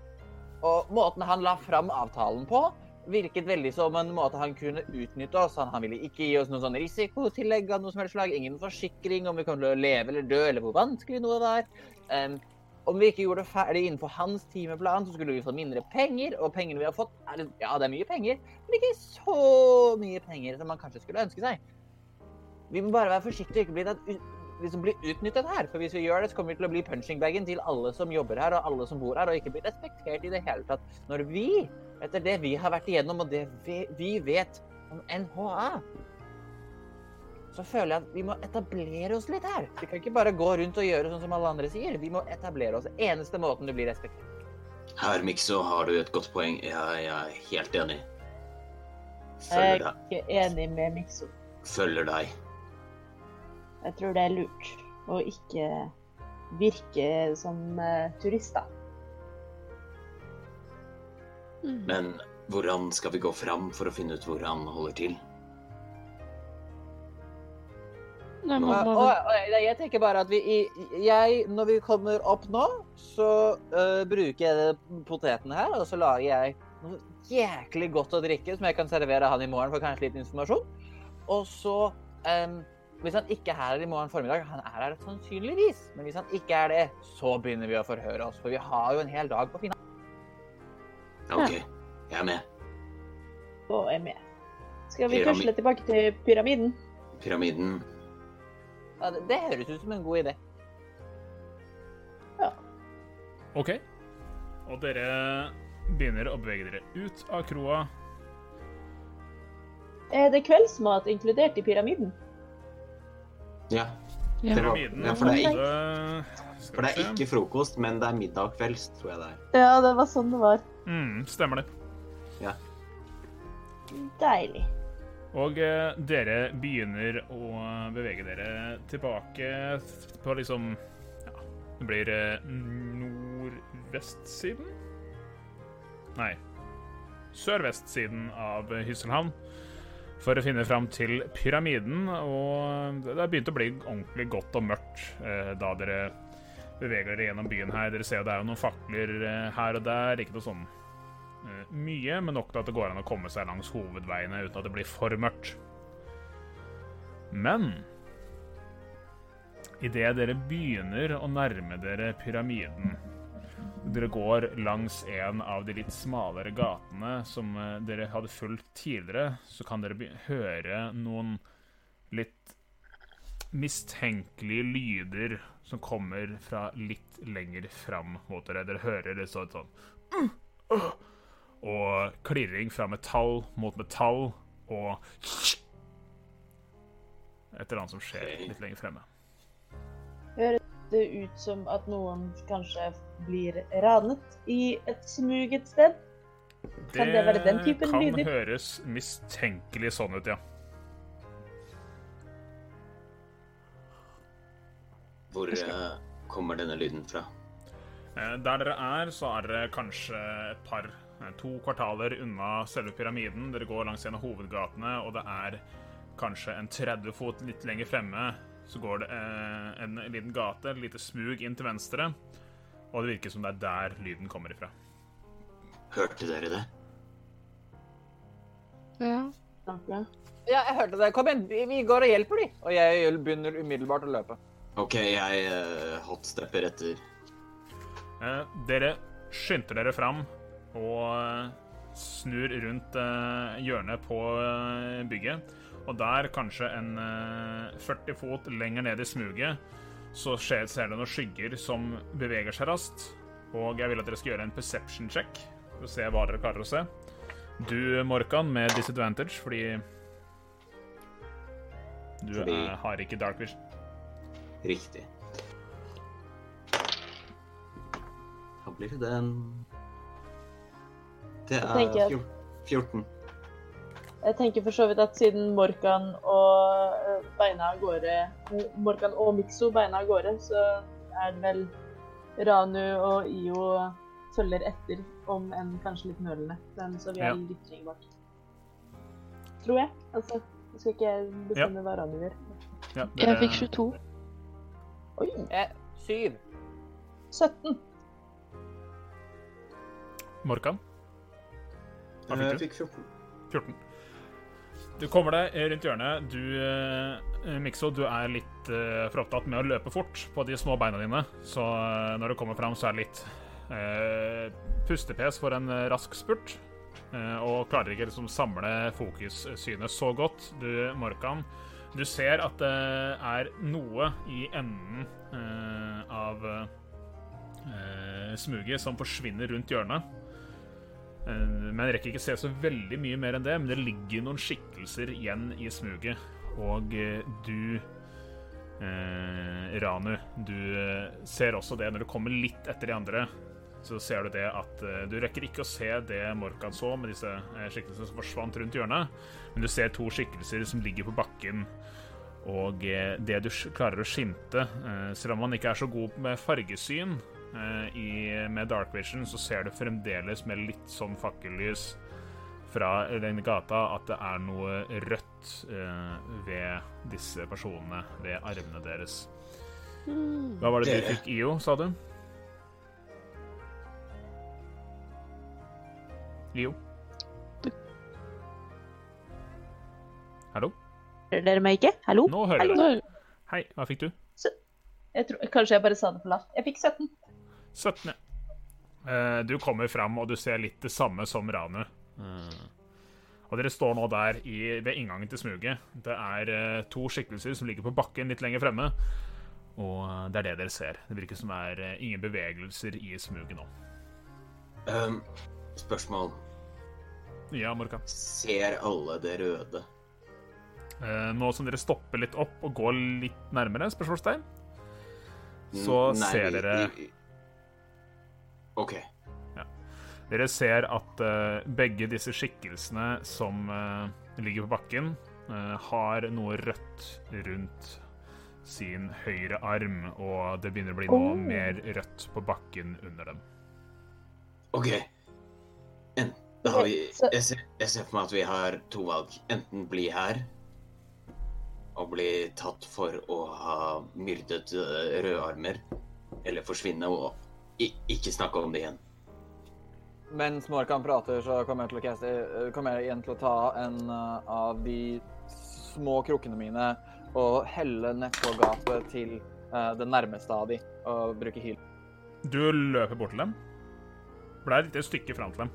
Og måten han la fram avtalen på, virket veldig som en måte han kunne utnytte oss. Han, han ville ikke gi oss noe sånn risikotillegg av noe som helst slag. Ingen forsikring om vi kommer til å leve eller dø, eller hvor vanskelig noe var. Um, om vi ikke gjorde det ferdig innenfor hans timeplan, så skulle vi få mindre penger. Og pengene vi har fått, er, ja, det er mye penger, men ikke så mye penger som man kanskje skulle ønske seg. Vi må bare være forsiktige og ikke bli tatt, liksom bli utnyttet her. For hvis vi gjør det, så kommer vi til å bli punching bagen til alle som jobber her, og alle som bor her, og ikke bli respektert i det hele tatt. Når vi, etter det vi har vært igjennom, og det vi, vi vet om NHA, så føler jeg at vi må etablere oss litt her. Vi kan ikke bare gå rundt og gjøre sånn som alle andre sier. Vi må etablere oss. Eneste måten du blir respektert. Her, Mikso, har du et godt poeng. Jeg, jeg er helt enig. Jeg Følger er deg. ikke enig med Mikso. Følger deg. Jeg tror det er lurt å ikke virke som uh, turister. Mm. Men hvordan skal vi gå fram for å finne ut hvor han holder til? Nei, man må og, og jeg tenker bare at vi jeg, Når vi kommer opp nå, så uh, bruker jeg potetene her, og så lager jeg noe jæklig godt å drikke som jeg kan servere han i morgen for kanskje litt informasjon. Og så ehm, Hvis han ikke er her i morgen formiddag Han er her sannsynligvis, men hvis han ikke er det, så begynner vi å forhøre oss. For vi har jo en hel dag på å finne OK, jeg er med. Og er med. Skal vi Pyramid- pusle tilbake til pyramiden? Pyramiden. ja, det, det høres ut som en god idé. Ja. OK. Og dere begynner å bevege dere ut av kroa. Er det kveldsmat inkludert i pyramiden? Ja, ja. det var- ja, for det er ikke, for det er ikke frokost, men det er middag og kvelds, tror jeg det er. Ja, det var sånn det var. Mm, stemmer det. Ja. Deilig. Og eh, dere begynner å bevege dere tilbake på liksom Ja, det blir eh, nordvestsiden? Nei. Sørvestsiden av Hysselhavn. For å finne fram til pyramiden. Og det har begynt å bli ordentlig godt og mørkt eh, da dere beveger dere gjennom byen her. Dere ser det er jo noen fakler eh, her og der. Ikke noe sånn eh, mye, men nok til at det går an å komme seg langs hovedveiene uten at det blir for mørkt. Men idet dere begynner å nærme dere pyramiden Dere går langs en av de litt smalere gatene som eh, dere hadde fulgt tidligere, så kan dere høre noen litt mistenkelige lyder som kommer fra litt lenger fram mot dere. Dere hører det sånn sånn og klirring fra metall mot metall og Et eller annet som skjer litt lenger fremme. Det ut som at noen kanskje blir ranet i et smug et sted. Kan det være den typen lyder? Det kan lyder? høres mistenkelig sånn ut, ja. Hvor eh, kommer denne lyden fra? Eh, Der dere er, så er dere kanskje et par, eh, to kvartaler unna selve pyramiden. Dere går langs en av hovedgatene, og det er kanskje en 30 fot litt lenger fremme. Så går det eh, en liten gate, et lite smug inn til venstre, og det virker som det er der lyden kommer ifra. Hørte dere det? ja. Ja, jeg hørte det. Kom igjen, vi, vi går og hjelper de. Og jeg begynner umiddelbart å løpe. OK, jeg uh, hotstepper etter. Eh, dere skynder dere fram og eh, snur rundt eh, hjørnet på eh, bygget. Og der, kanskje en eh, 40 fot lenger ned i smuget, så skjer, ser dere noen skygger som beveger seg raskt. Og jeg vil at dere skal gjøre en perception check for å se hva dere klarer å se. Du, Morkan, med disadvantage, fordi du Fordi- Er, har ikke dark vision. Riktig. Da blir det en Det er jeg- fjor- 14. Jeg tenker for så vidt at siden Morkan og eh, beina av gårde eh, Morkan og Mikso beina av gårde, så er det vel Ranu og Io følger etter, om enn kanskje litt nølende. Men så vi er Ja. litt trygge bak. Tror jeg. Altså, jeg skal ikke bestemme hva Ranu gjør. Ja, Jeg fikk 22. Oi! Eh, 7. 17. Morkan? Hva fikk du? Jeg fikk 14. 14. Du kommer deg rundt hjørnet. Du, eh, Mikso, du er litt uh, for opptatt med å løpe fort på de små beina dine. Så eh, når du kommer fram, så er det litt uh, pustepes for en eh, rask spurt. Uh, og klarer ikke liksom samle fokussynet så godt. Du, Morkan, Du ser at det er noe i enden eh, av eh, smuget som forsvinner rundt hjørnet. Eh, men jeg rekker ikke se så veldig mye mer enn det, men det ligger noen skikkelser igjen i smuget. Og eh, du eh, Ranu, du eh, ser også det når du kommer litt etter de andre. Så ser du det at du rekker ikke å se det Morkan så med disse skikkelsene som forsvant rundt hjørnet, men du ser to skikkelser som ligger på bakken. Og det du klarer å skimte, selv om man ikke er så god med fargesyn i, med dark vision, så ser du fremdeles med litt sånn fakkellys fra den gata at det er noe rødt eh, ved disse personene, ved armene deres. Mm. Hva var det du fikk, IO, sa du? IO? Hallo? Hører dere meg ikke? Hallo? Nå hører Hallo? jeg deg. Hei, hva fikk du? Jeg tror, kanskje jeg bare sa det for lavt. Jeg fikk 17. 17, ja. Eh, du kommer fram, og du ser litt det samme som Ranu. Mm. og dere står nå der i, ved inngangen til smuget. Det er eh, to skikkelser som ligger på bakken litt lenger fremme. Og eh, det er det dere ser. Det virker som det er ingen bevegelser i smuget nå. Um, spørsmål. Ja, Morka? Ser alle det røde? Uh, nå som dere stopper litt opp og går litt nærmere, spørsmålstegn, så Nei, ser dere vi- Ja. Dere ser at uh, begge disse skikkelsene som uh, ligger på bakken, uh, har noe rødt rundt sin høyre arm, og det begynner å bli noe Oh. mer rødt på bakken under dem. OK. En, da har vi jeg ser, jeg ser for meg at vi har to valg. Enten bli her og bli tatt for å ha myrdet røde rødarmer, eller forsvinne og ikke snakke om det igjen. Mens Morkan prater, så kommer jeg, til å caste, eh, kommer jeg igjen til å ta en eh, av de små krukkene mine og helle nedpå gapet til uh, det nærmeste av de, og bruke heal. Du løper bort til dem. Er et lite stykke fram til dem.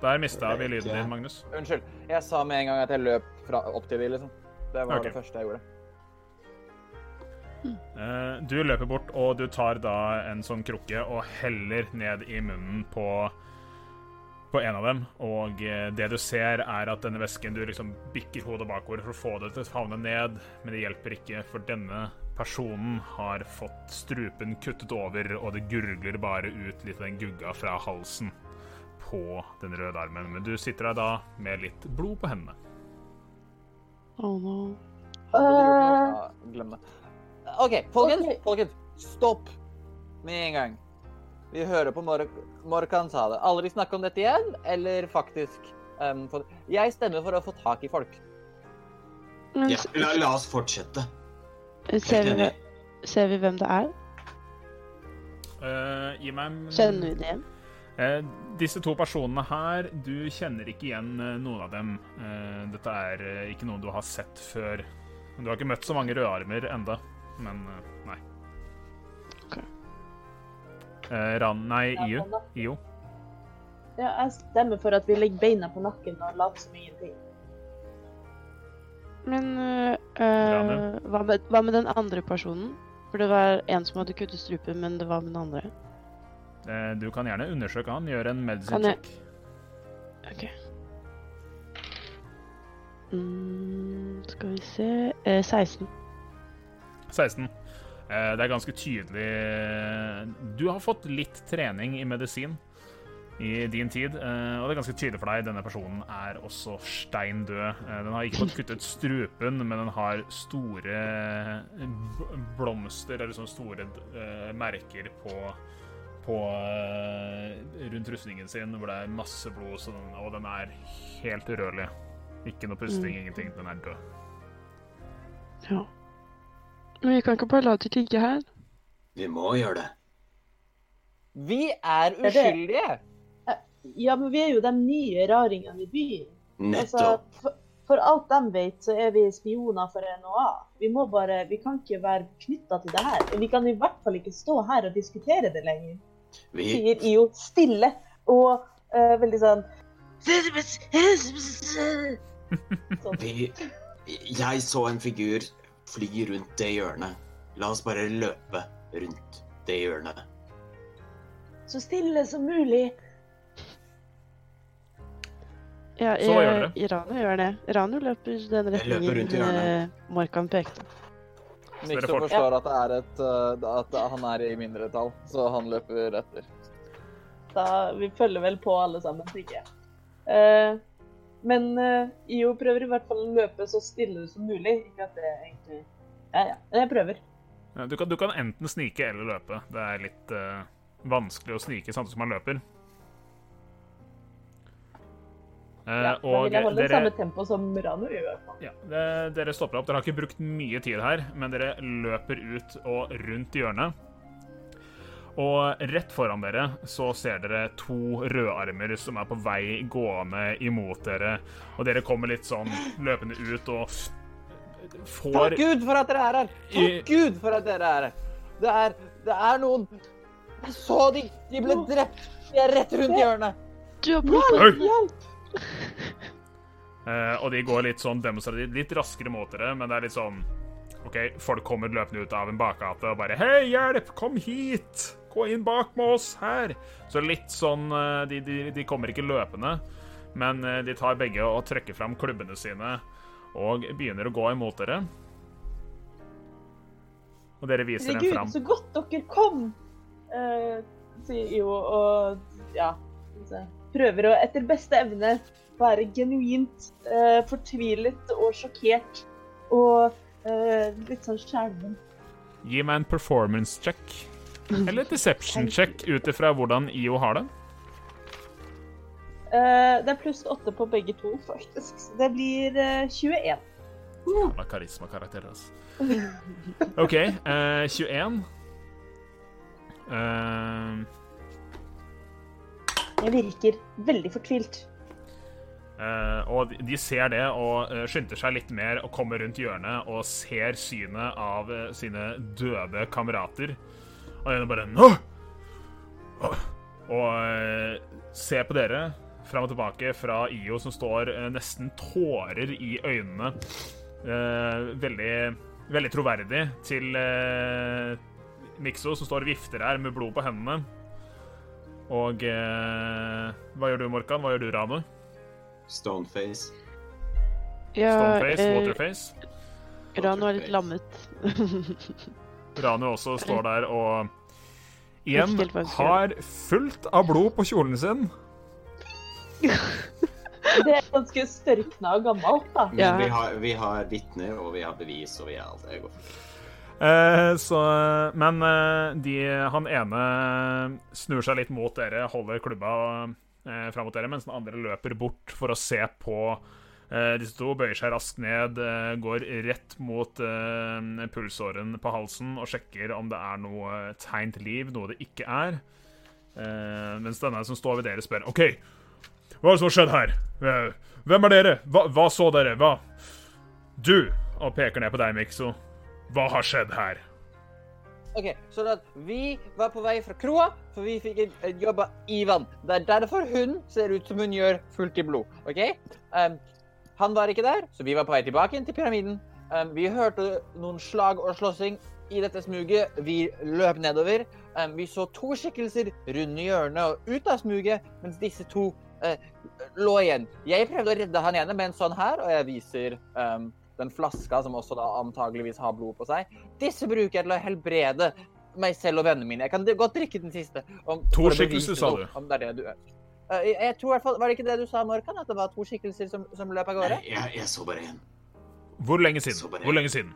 Der mista vi lyden din, Magnus. Unnskyld. Jeg sa med en gang at jeg løp fra, opp til de, liksom. Det var okay. det første jeg gjorde. Eh, du løper bort, og du tar da en sånn krukke og heller ned i munnen på, på en av dem. Og eh, det du ser, er at denne væsken Du liksom bikker hodet bakover for å få det til å havne ned, men det hjelper ikke, for denne personen har fått strupen kuttet over, og det gurgler bare ut litt av den gugga fra halsen på den røde armen. Men du sitter der da med litt blod på hendene. Oh no. Eh. Ja, Glem det. OK, folkens. Okay. Folkens, stopp med en gang. Vi hører på Mor Morkan sa det. Aldri snakke om dette igjen, eller faktisk um, for... Jeg stemmer for å få tak i folk. Men Ja, la, la oss fortsette. ser, vi, ser vi hvem det er? Uh, gi meg en- Kjenner vi det igjen? Eh, disse to personene her, du kjenner ikke igjen eh, noen av dem. Eh, dette er eh, ikke noen du har sett før. Du har ikke møtt så mange rødarmer enda, men eh, nei. Ok. Eh, Ran... Nei, sånn. IO. Ja, jeg stemmer for at vi legger beina på nakken og later som ingenting. Men øh, hva, med, hva med den andre personen? For det var en som hadde kuttet strupen, men det var med den andre. Eh, du kan gjerne undersøke han. Gjøre en medicine check. OK. Mm, skal vi se eh, 16. 16. Eh, det er ganske tydelig Du har fått litt trening i medisin i din tid, eh, og det er ganske tydelig for deg denne personen er også stein død. Eh, den har ikke fått kuttet strupen, men den har store blomster, eller sånne store merker på på rundt rustningen sin, hvor det er masse blod, den, og den er helt urørlig. Ikke noe pusting, Mm. ingenting. Den er død. Ja. Men vi kan ikke bare la det ligge her. Vi må gjøre det. Vi er uskyldige! Ja, men vi er jo de nye raringene i byen. Altså, Nettopp. for, for alt de vet, så er vi spioner for NHA. Vi må bare, vi kan ikke være knytta til det her. Vi kan i hvert fall ikke stå her og diskutere det lenger. Vi, Sier IO stille og uh, veldig sånn sånn. vi Jeg så en figur fly rundt det hjørnet. La oss bare løpe rundt det hjørnet. Så stille som mulig. Ja, Så gjør det. dere? Ranu gjør det. Ranu løper den løper retningen hjørnet. eh, Morkan pekte. Mikso forstår at det er et uh, At han er i mindretall, så han løper etter. Da, vi følger vel på alle sammen, tenker jeg. Eh, men uh, IO prøver i hvert fall å løpe så stille som mulig. Ikke at det egentlig Ja, ja. Jeg prøver. Ja, Du kan, du kan enten snike eller løpe. Det er litt uh, vanskelig å snike samtidig som man løper. Uh, Ja, og vil jeg holde dere, samme tempo som Ranu i hvert fall. ja, det, dere stopper opp. Dere har ikke brukt mye tid her, men dere løper ut og rundt hjørnet. Og rett foran dere så ser dere to rødarmer som er på vei gående imot dere. Og dere kommer litt sånn løpende ut og får Takk Gud for at dere er her! I- Takk Gud for at dere er her! Det er, det er noen Jeg så de! De ble drept! De er rett rundt hjørnet! Du har blitt på Oi! Eh, og de går litt sånn demonstrativt, litt raskere mot dere, men det er litt sånn OK, folk kommer løpende ut av en bakgate og bare Hei, hjelp! Kom hit! Gå inn bak med oss her! Så litt sånn eh, De, de, de kommer ikke løpende, men eh, de tar begge og trekker fram klubbene sine og begynner å gå imot dere. Og dere viser dem Herregud, så godt dere kom! uh, sier IO og ja Prøver å etter beste evne være genuint uh, fortvilet og sjokkert. Og uh, litt sånn skjelven. Gi meg en performance check. Eller deception check ut ifra hvordan IO har det. Uh, det er pluss åtte på begge to, faktisk. Så det blir uh, 21. Jævla karismakarakter, altså. OK, uh, 21. Eh, Jeg virker veldig fortvilt. Uh, og de- de ser det og uh, skynder seg litt mer og kommer rundt hjørnet og ser synet av uh, sine døde kamerater. Og den bare Nå! Og, eh, på dere fram og tilbake fra IO som står eh, nesten tårer i øynene. Eh, veldig, veldig troverdig til eh, Mikso, som står og vifter her med blod på hendene. Og eh, hva gjør du, Morkan? Hva gjør du, Ranu? Stoneface. Ja, Stoneface? eh, Waterface? Ranu er litt lammet. Ranu også står der og igjen har fullt av blod på kjolen sin. Det er ganske størkna og gammelt, da. Men Ja. vi har, vi har vitner, og vi har bevis, og vi har alt ego. går. Eh, så, men eh, de, han ene snur seg litt mot dere, holder klubba eh, fram mot dere, mens den andre løper bort for å se på disse to. Bøyer seg raskt ned, eh, går rett mot eh, pulsåren på halsen og sjekker om det er noe tegn til liv, noe det ikke er. Eh, mens denne som står ved dere, spør OK, hva er det som har skjedd her? Eh, Hvem er dere? Hva, hva så dere? Hva Du! Og peker ned på deg, Mikso. Hva har skjedd her? OK, så at vi var på vei fra kroa, for vi fikk jobba i vann. Det er derfor hun ser ut som hun gjør fullt i blod. OK? Um, han var ikke der, så vi var på vei tilbake inn til pyramiden. Um, vi hørte noen slag og slåssing i dette smuget. Vi løp nedover. Um, vi så to skikkelser runde hjørnet og ut av smuget, mens disse to uh, lå igjen. Jeg prøvde å redde han ene med en sånn her, og jeg viser um, den flaska som også da antageligvis har blod på seg. Disse bruker jeg til å helbrede meg selv og vennene mine. Jeg kan godt drikke den siste. Om, To skikkelser, sa du? Om det er det du er. Eh, jeg, jeg tror i hvert fall, Var det ikke det du sa, Morkan? At det var to skikkelser som, som løp av gårde? Nei, jeg, jeg så bare én. Hvor lenge siden? Hvor lenge siden?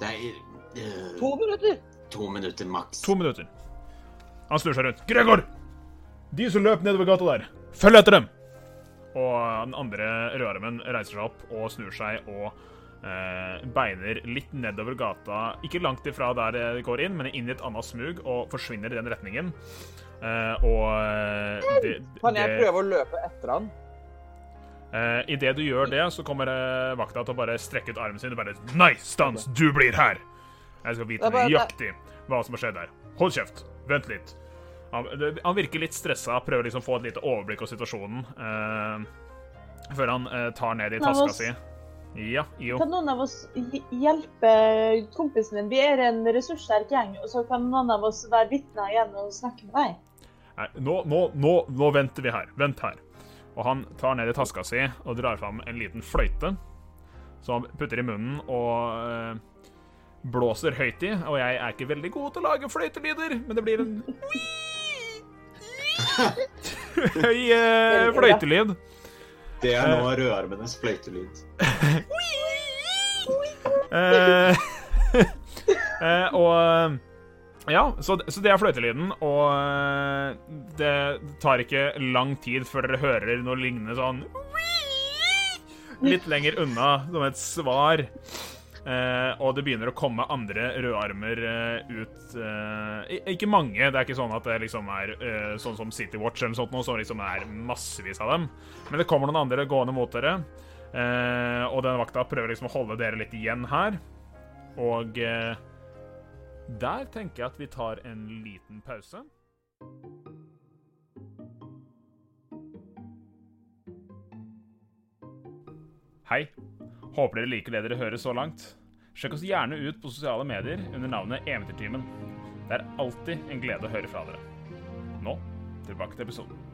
Det er uh, To minutter! to minutter maks. To minutter. Han snur seg rundt. Gregor! De som løp nedover gata der, følg etter dem! Og den andre rødarmen reiser seg opp og snur seg og eh, beiner litt nedover gata. Ikke langt ifra der de går inn, men inn i et annet smug og forsvinner i den retningen. Eh, og eh, det, Kan jeg prøve å løpe etter han? Uh, Idet du gjør det, så kommer uh, vakta til å bare strekke ut armen sin og bare Nei, stans! Du blir her! Jeg skal vite bare- nøyaktig hva som har skjedd her. Hold kjeft. Vent litt. Han, det, han virker litt stressa, prøver liksom å få et lite overblikk over situasjonen. Uh, før han uh, tar ned i taska oss- si. Ja, jo. Kan noen av oss hjelpe kompisen din? Vi er en ressurssterk gjeng, og så kan noen av oss være vitner igjen og snakke med deg. Nei, nå, nå, nå, nå venter vi her. Vent her. Og han tar ned i taska si og drar fram en liten fløyte som han putter i munnen og eh, blåser høyt i. Og jeg er ikke veldig god til å lage fløytelyder, men det blir en høy eh, fløytelyd. Det er nå rødarmenes fløytelyd. Eh, eh, og Ja, så, så det er fløytelyden, og eh, det tar ikke lang tid før dere hører noe lignende sånn Litt lenger unna, som et svar. Eh, og det begynner å komme andre rødarmer eh, ut eh, Ikke mange, det er ikke sånn at det liksom er eh, sånn som City Watch eller sånt, noe, som liksom er massevis av dem. Men det kommer noen andre gående mot dere. Eh, og den vakta prøver liksom å holde dere litt igjen her. Og eh, der tenker jeg at vi tar en liten pause. Hei. Håper dere liker det dere hører så langt. Sjekk oss gjerne ut på sosiale medier under navnet Eventyrtimen. Det er alltid en glede å høre fra dere. Nå tilbake til episoden.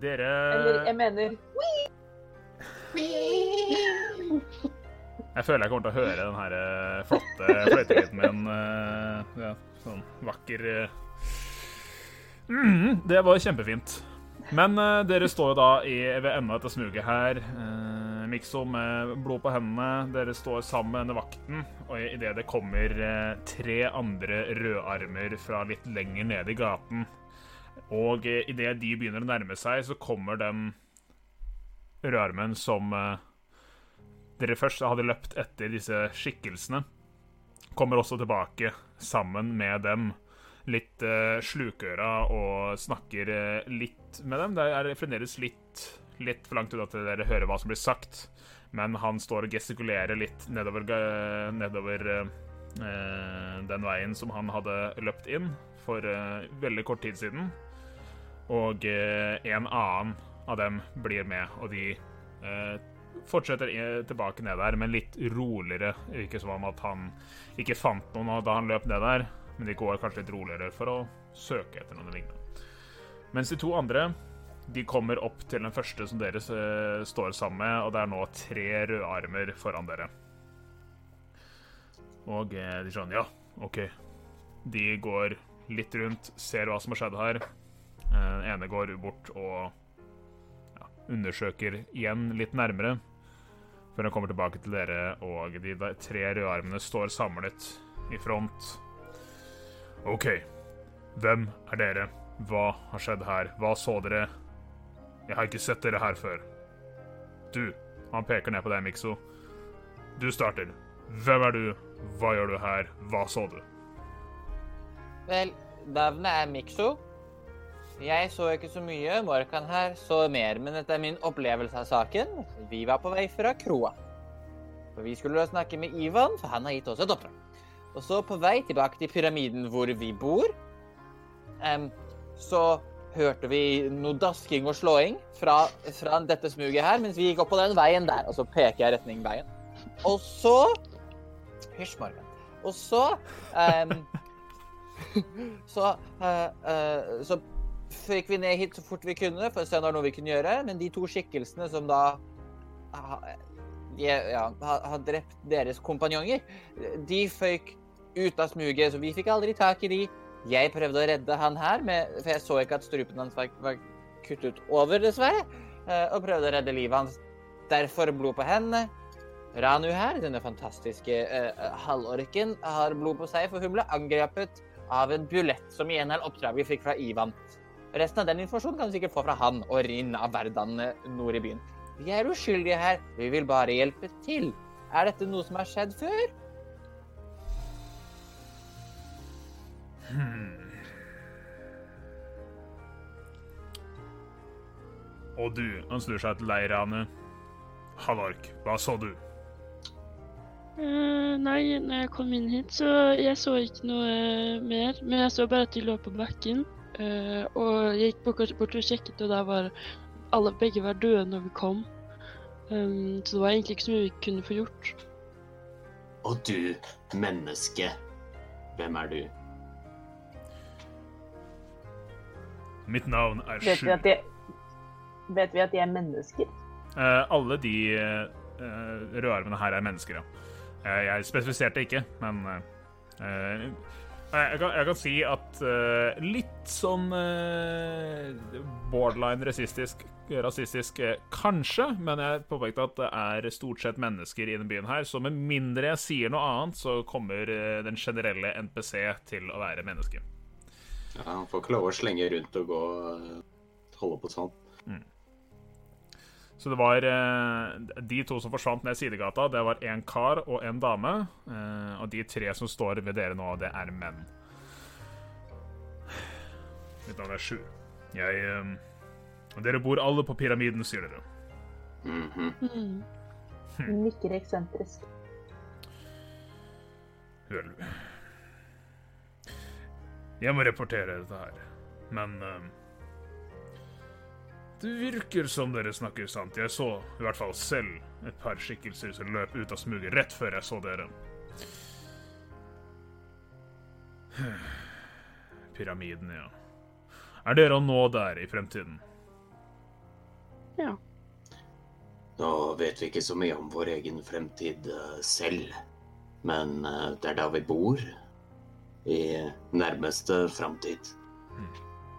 Dere Eller jeg mener Jeg føler jeg kommer til å høre den her eh, flotte fløytelyden min. eh, ja, sånn vakker eh. mm, Det var kjempefint. Men uh, dere står jo da i, ved enden av dette smuget her. Uh, Mikso med blod på hendene. Dere står sammen med denne vakten. Og idet det kommer uh, tre andre rødarmer fra litt lenger nede i gaten Og eh, idet de begynner å nærme seg, så kommer den rødarmen som eh, dere først hadde løpt etter disse skikkelsene, kommer også tilbake sammen med dem. Litt eh, slukøra og snakker eh, litt med dem. Det er fremdeles litt, litt for langt unna til dere hører hva som blir sagt. Men han står og gestikulerer litt nedover, nedover eh, eh, den veien som han hadde løpt inn for eh, veldig kort tid siden. Og eh, en annen av dem blir med, og de eh, fortsetter tilbake ned der, men litt roligere. Ikke som om at han ikke fant noen da han løp ned der, men de går kanskje litt roligere for å søke etter noen lignende. Mens de to andre de kommer opp til den første som dere eh, står sammen med, og det er nå tre rødarmer foran dere. Og eh, de skjønner Ja, OK. De går litt rundt, ser hva som har skjedd her. Eh, Den ene går bort og ja, undersøker igjen litt nærmere. Før han kommer tilbake til dere, og de tre tre rødarmene står samlet i front. OK. Hvem er dere? Hva har skjedd her? Hva så dere? Jeg har ikke sett dere her før. Du. Han peker ned på deg, Mikso. Du starter. Hvem er du? Hva gjør du her? Hva så du? Vel, navnet er Mikso. Jeg så ikke så mye. Morkan her så mer, men dette er min opplevelse av saken. Vi var på vei fra kroa. For vi skulle snakke med Ivan, for han har gitt oss et oppdrag. Og så på vei tilbake til pyramiden hvor vi bor, um, så hørte vi noe dasking og slåing fra, fra dette smuget her, mens vi gikk opp på den veien der. Og så peker jeg retning veien. Og så Hysj, Morgan. Og så um, så, uh, uh, så gikk vi ned hit så fort vi kunne for å se om det var noe vi kunne gjøre. Men de to skikkelsene som da de, ja, har drept deres kompanjonger, de føyk ut av smuget, så vi fikk aldri tak i de. Jeg prøvde å redde han her, med, for jeg så ikke at strupen hans var, var kuttet over, dessverre. eh, Og prøvde å redde livet hans. Derfor blod på hendene. Ranu her, denne fantastiske uh, halvorken, har blod på seg, for hun ble angrepet av en bulett, som igjen er oppdraget vi fikk fra Ivan. Resten av den informasjonen kan du sikkert få fra han og Rinn av Verdan nord i byen. Vi er uskyldige her, vi vil bare hjelpe til. Er dette noe som har skjedd før? Og du, han snur seg til deg, Rane. Hva så du? Uh, nei, når jeg kom inn hit, så jeg så ikke noe eh, mer. Men jeg så bare at de lå på bakken. Eh, og jeg gikk bort, bort og sjekket, og der var alle begge var døde når vi kom. Um, så det var egentlig ikke så mye vi kunne få gjort. Og du, menneske. Hvem er du? Mitt navn er Vet Sju. vi at de, vet vi at de er mennesker? Uh, alle de uh, rødarmene her er mennesker, ja. Uh, jeg spesifiserte ikke, men uh, eh, jeg, kan, jeg kan si at uh, litt sånn uh, borderline rasistisk, rasistisk uh, kanskje, men jeg påpekte at det er stort sett mennesker i denne byen her, så med mindre jeg sier noe annet, så kommer den generelle NPC til å være menneske. Ja, han får ikke lov å slenge rundt og gå og holde på sånn. Så det var eh, de to som forsvant ned sidegata, det var en kar og en dame. Eh, og de tre som står ved dere nå, det er menn. Mitt navn er Sju. Jeg eh, Dere bor alle på pyramiden, sier dere. Mhm. Mm. Nikker eksentrisk. Vel Jeg må reportere dette her, men eh, Det virker som dere snakker sant. Jeg så i hvert fall selv et par skikkelser som løp ut av smuget rett før jeg så dere. Pyramiden, ja. Er dere å nå der i fremtiden? Ja. Nå vet vi ikke så mye om vår egen fremtid eh, selv, men eh, det er da vi bor. I nærmeste framtid.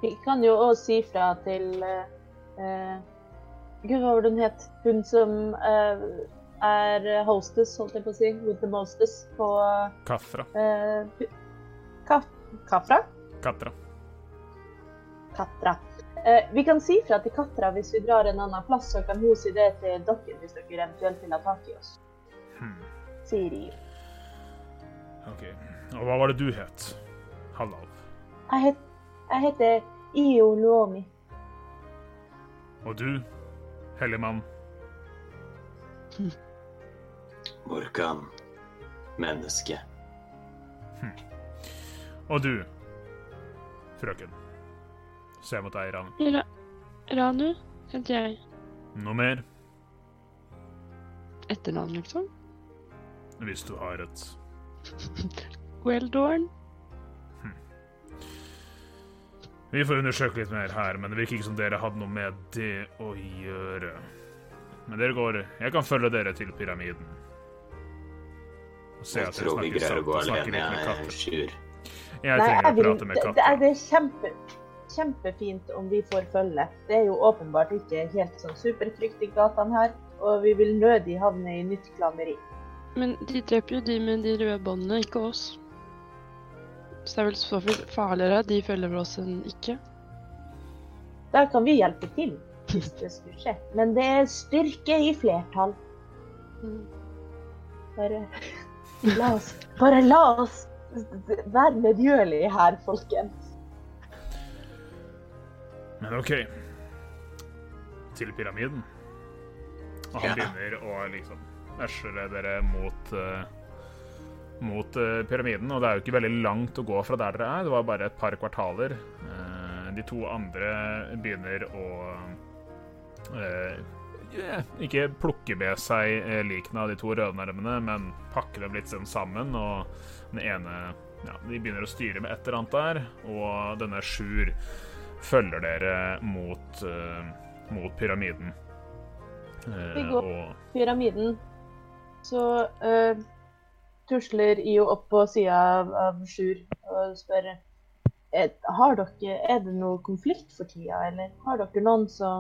Vi kan jo òg si fra til eh, Gud, hva var det hun het? Hun som eh, er hostess, holdt jeg på å si. With the mostess på Kafra. eh, ka Kafra? Katra. Katra. Eh, vi kan si fra til Katra hvis vi drar en annen plass, så kan hun si det til dere hvis dere eventuelt vil ha tak i oss. Hmm. Sier de. OK. Og hva var det du het? Halvalv. Jeg, het, jeg heter Io Luomi. Og du, helligmann? Morkan. Menneske. Og du, frøken. Se mot deg, Ran. Ra Ranu heter jeg. Noe mer? Etternavn, liksom. Hvis du har et Weldorn. Vi får undersøke litt mer her, men det virker ikke som dere hadde noe med det å gjøre. Men dere går Jeg kan følge dere til pyramiden. Og se Jeg at dere tror vi snakker greier å sant gå og snakker alene, litt med jeg, katter. Sjur. Jeg Nei, trenger å prate med det, det, er, katter. det er kjempe, kjempefint om vi får følge. Det er jo åpenbart ikke helt sånn supertrygt i gatene her, og vi vil nødig havne i nytt klammeri. Men de dreper jo de med de røde båndene, ikke oss. Så det er vel så farligere de følger oss enn ikke. Der kan vi hjelpe til, hvis det skulle skje. Men det er styrke i flertall. Mm. Bare la oss, bare la oss være medgjørlige her, folkens. Men OK. Til pyramiden. Og han Ja. begynner å liksom øsle dere mot eh, mot eh, pyramiden. Og det er jo ikke veldig langt å gå fra der dere er. Det var bare et par kvartaler. Eh, de to andre begynner å eh, ikke plukke med seg likene av de to rødnermene, men pakke dem litt sånn sammen. Og den ene ja, De begynner å styre med et eller annet der, og denne Sjur følger dere mot, mot pyramiden. Vi går. og Pyramiden. Så eh, tusler IO opp på sida av, av Sjur og spør har dere, er det noe konflikt for tida, eller har dere noen som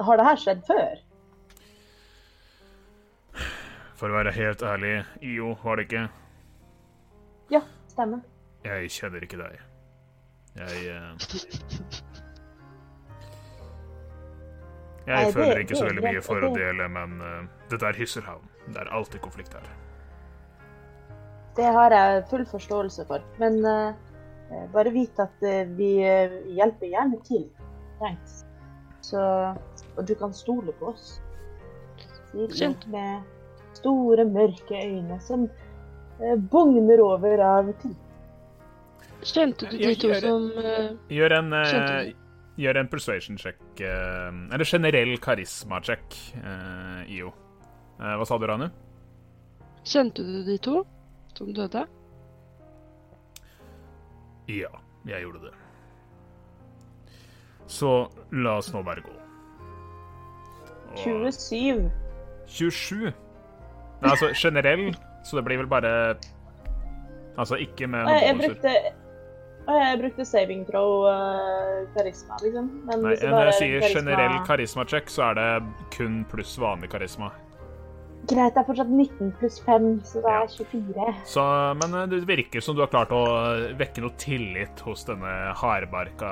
Har det her skjedd før? For å være helt ærlig, IO var det ikke. Ja, stemmer. Jeg kjenner ikke deg. Jeg Nei, Jeg det- føler ikke så veldig mye for det- å dele, men uh, dette er Hysselhavn. Det er alltid konflikt her. Det har jeg full forståelse for. Men eh, eh, bare vit at uh, vi hjelper gjerne til. Trengs. Så Og du kan stole på oss. Sier Skjønt. med store, mørke øyne som uh, bugner over av tid. Kjente du de to som Gjør en, gjør en persuasion check, eller generell karisma-check, eh, IO. Eh, hva sa du, Ranu? Kjente du de to som døde? Ja, jeg gjorde det. Så la oss nå bare gå. Og- 27. 27? Nei, altså generell, så det blir vel bare Altså ikke med noen jeg, bonuser. brukte jeg brukte saving throw uh, karisma, liksom. Men Nei, når bare jeg er sier karisma- generell karisma-check, så er det kun pluss vanlig karisma. Greit, det er fortsatt 19 pluss 5, så det er 24. Så, men eh, det virker som du har klart å vekke noe tillit hos denne hardbarka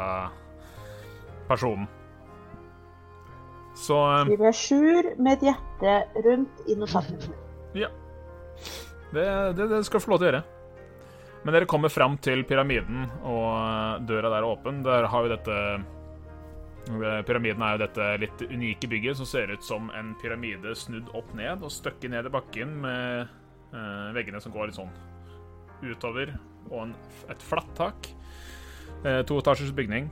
personen. Så vi Skriver jeg sjur med et hjerte rundt i notatene. Ja. Det, det, det skal du få lov til å gjøre. Men dere kommer fram til pyramiden, og døra der er åpen. Der har vi dette eh, Pyramiden er jo dette litt unike bygget som ser ut som en pyramide snudd opp ned og støkket ned i bakken med eh, veggene som går litt sånn utover, og en, et flatt tak. Eh, toetasjers bygning.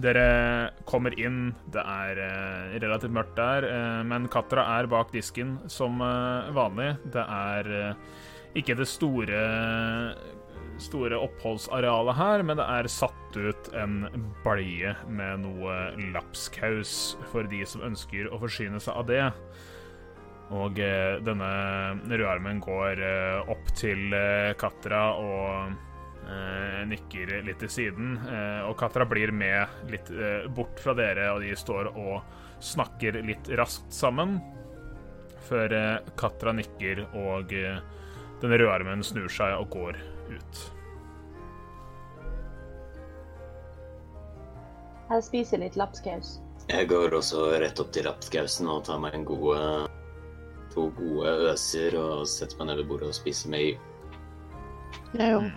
Dere kommer inn, det er eh, relativt mørkt der, eh, men Katra er bak disken som eh, vanlig. Det er eh, ikke det store, store oppholdsarealet her, men det er satt ut en balje med noe lapskaus for de som ønsker å forsyne seg av det. Og eh, denne rødarmen går eh, opp til eh, Katra og eh, nikker litt til siden. Eh, og Katra blir med litt eh, bort fra dere, og de står og snakker litt raskt sammen. Før Katra nikker, og denne rødarmen snur seg og går ut. Jeg spiser litt lapskaus. Jeg går også rett opp til lapskausen og tar meg en gode, to gode øser og setter meg ned ved bordet og spiser med i. Jeg òg.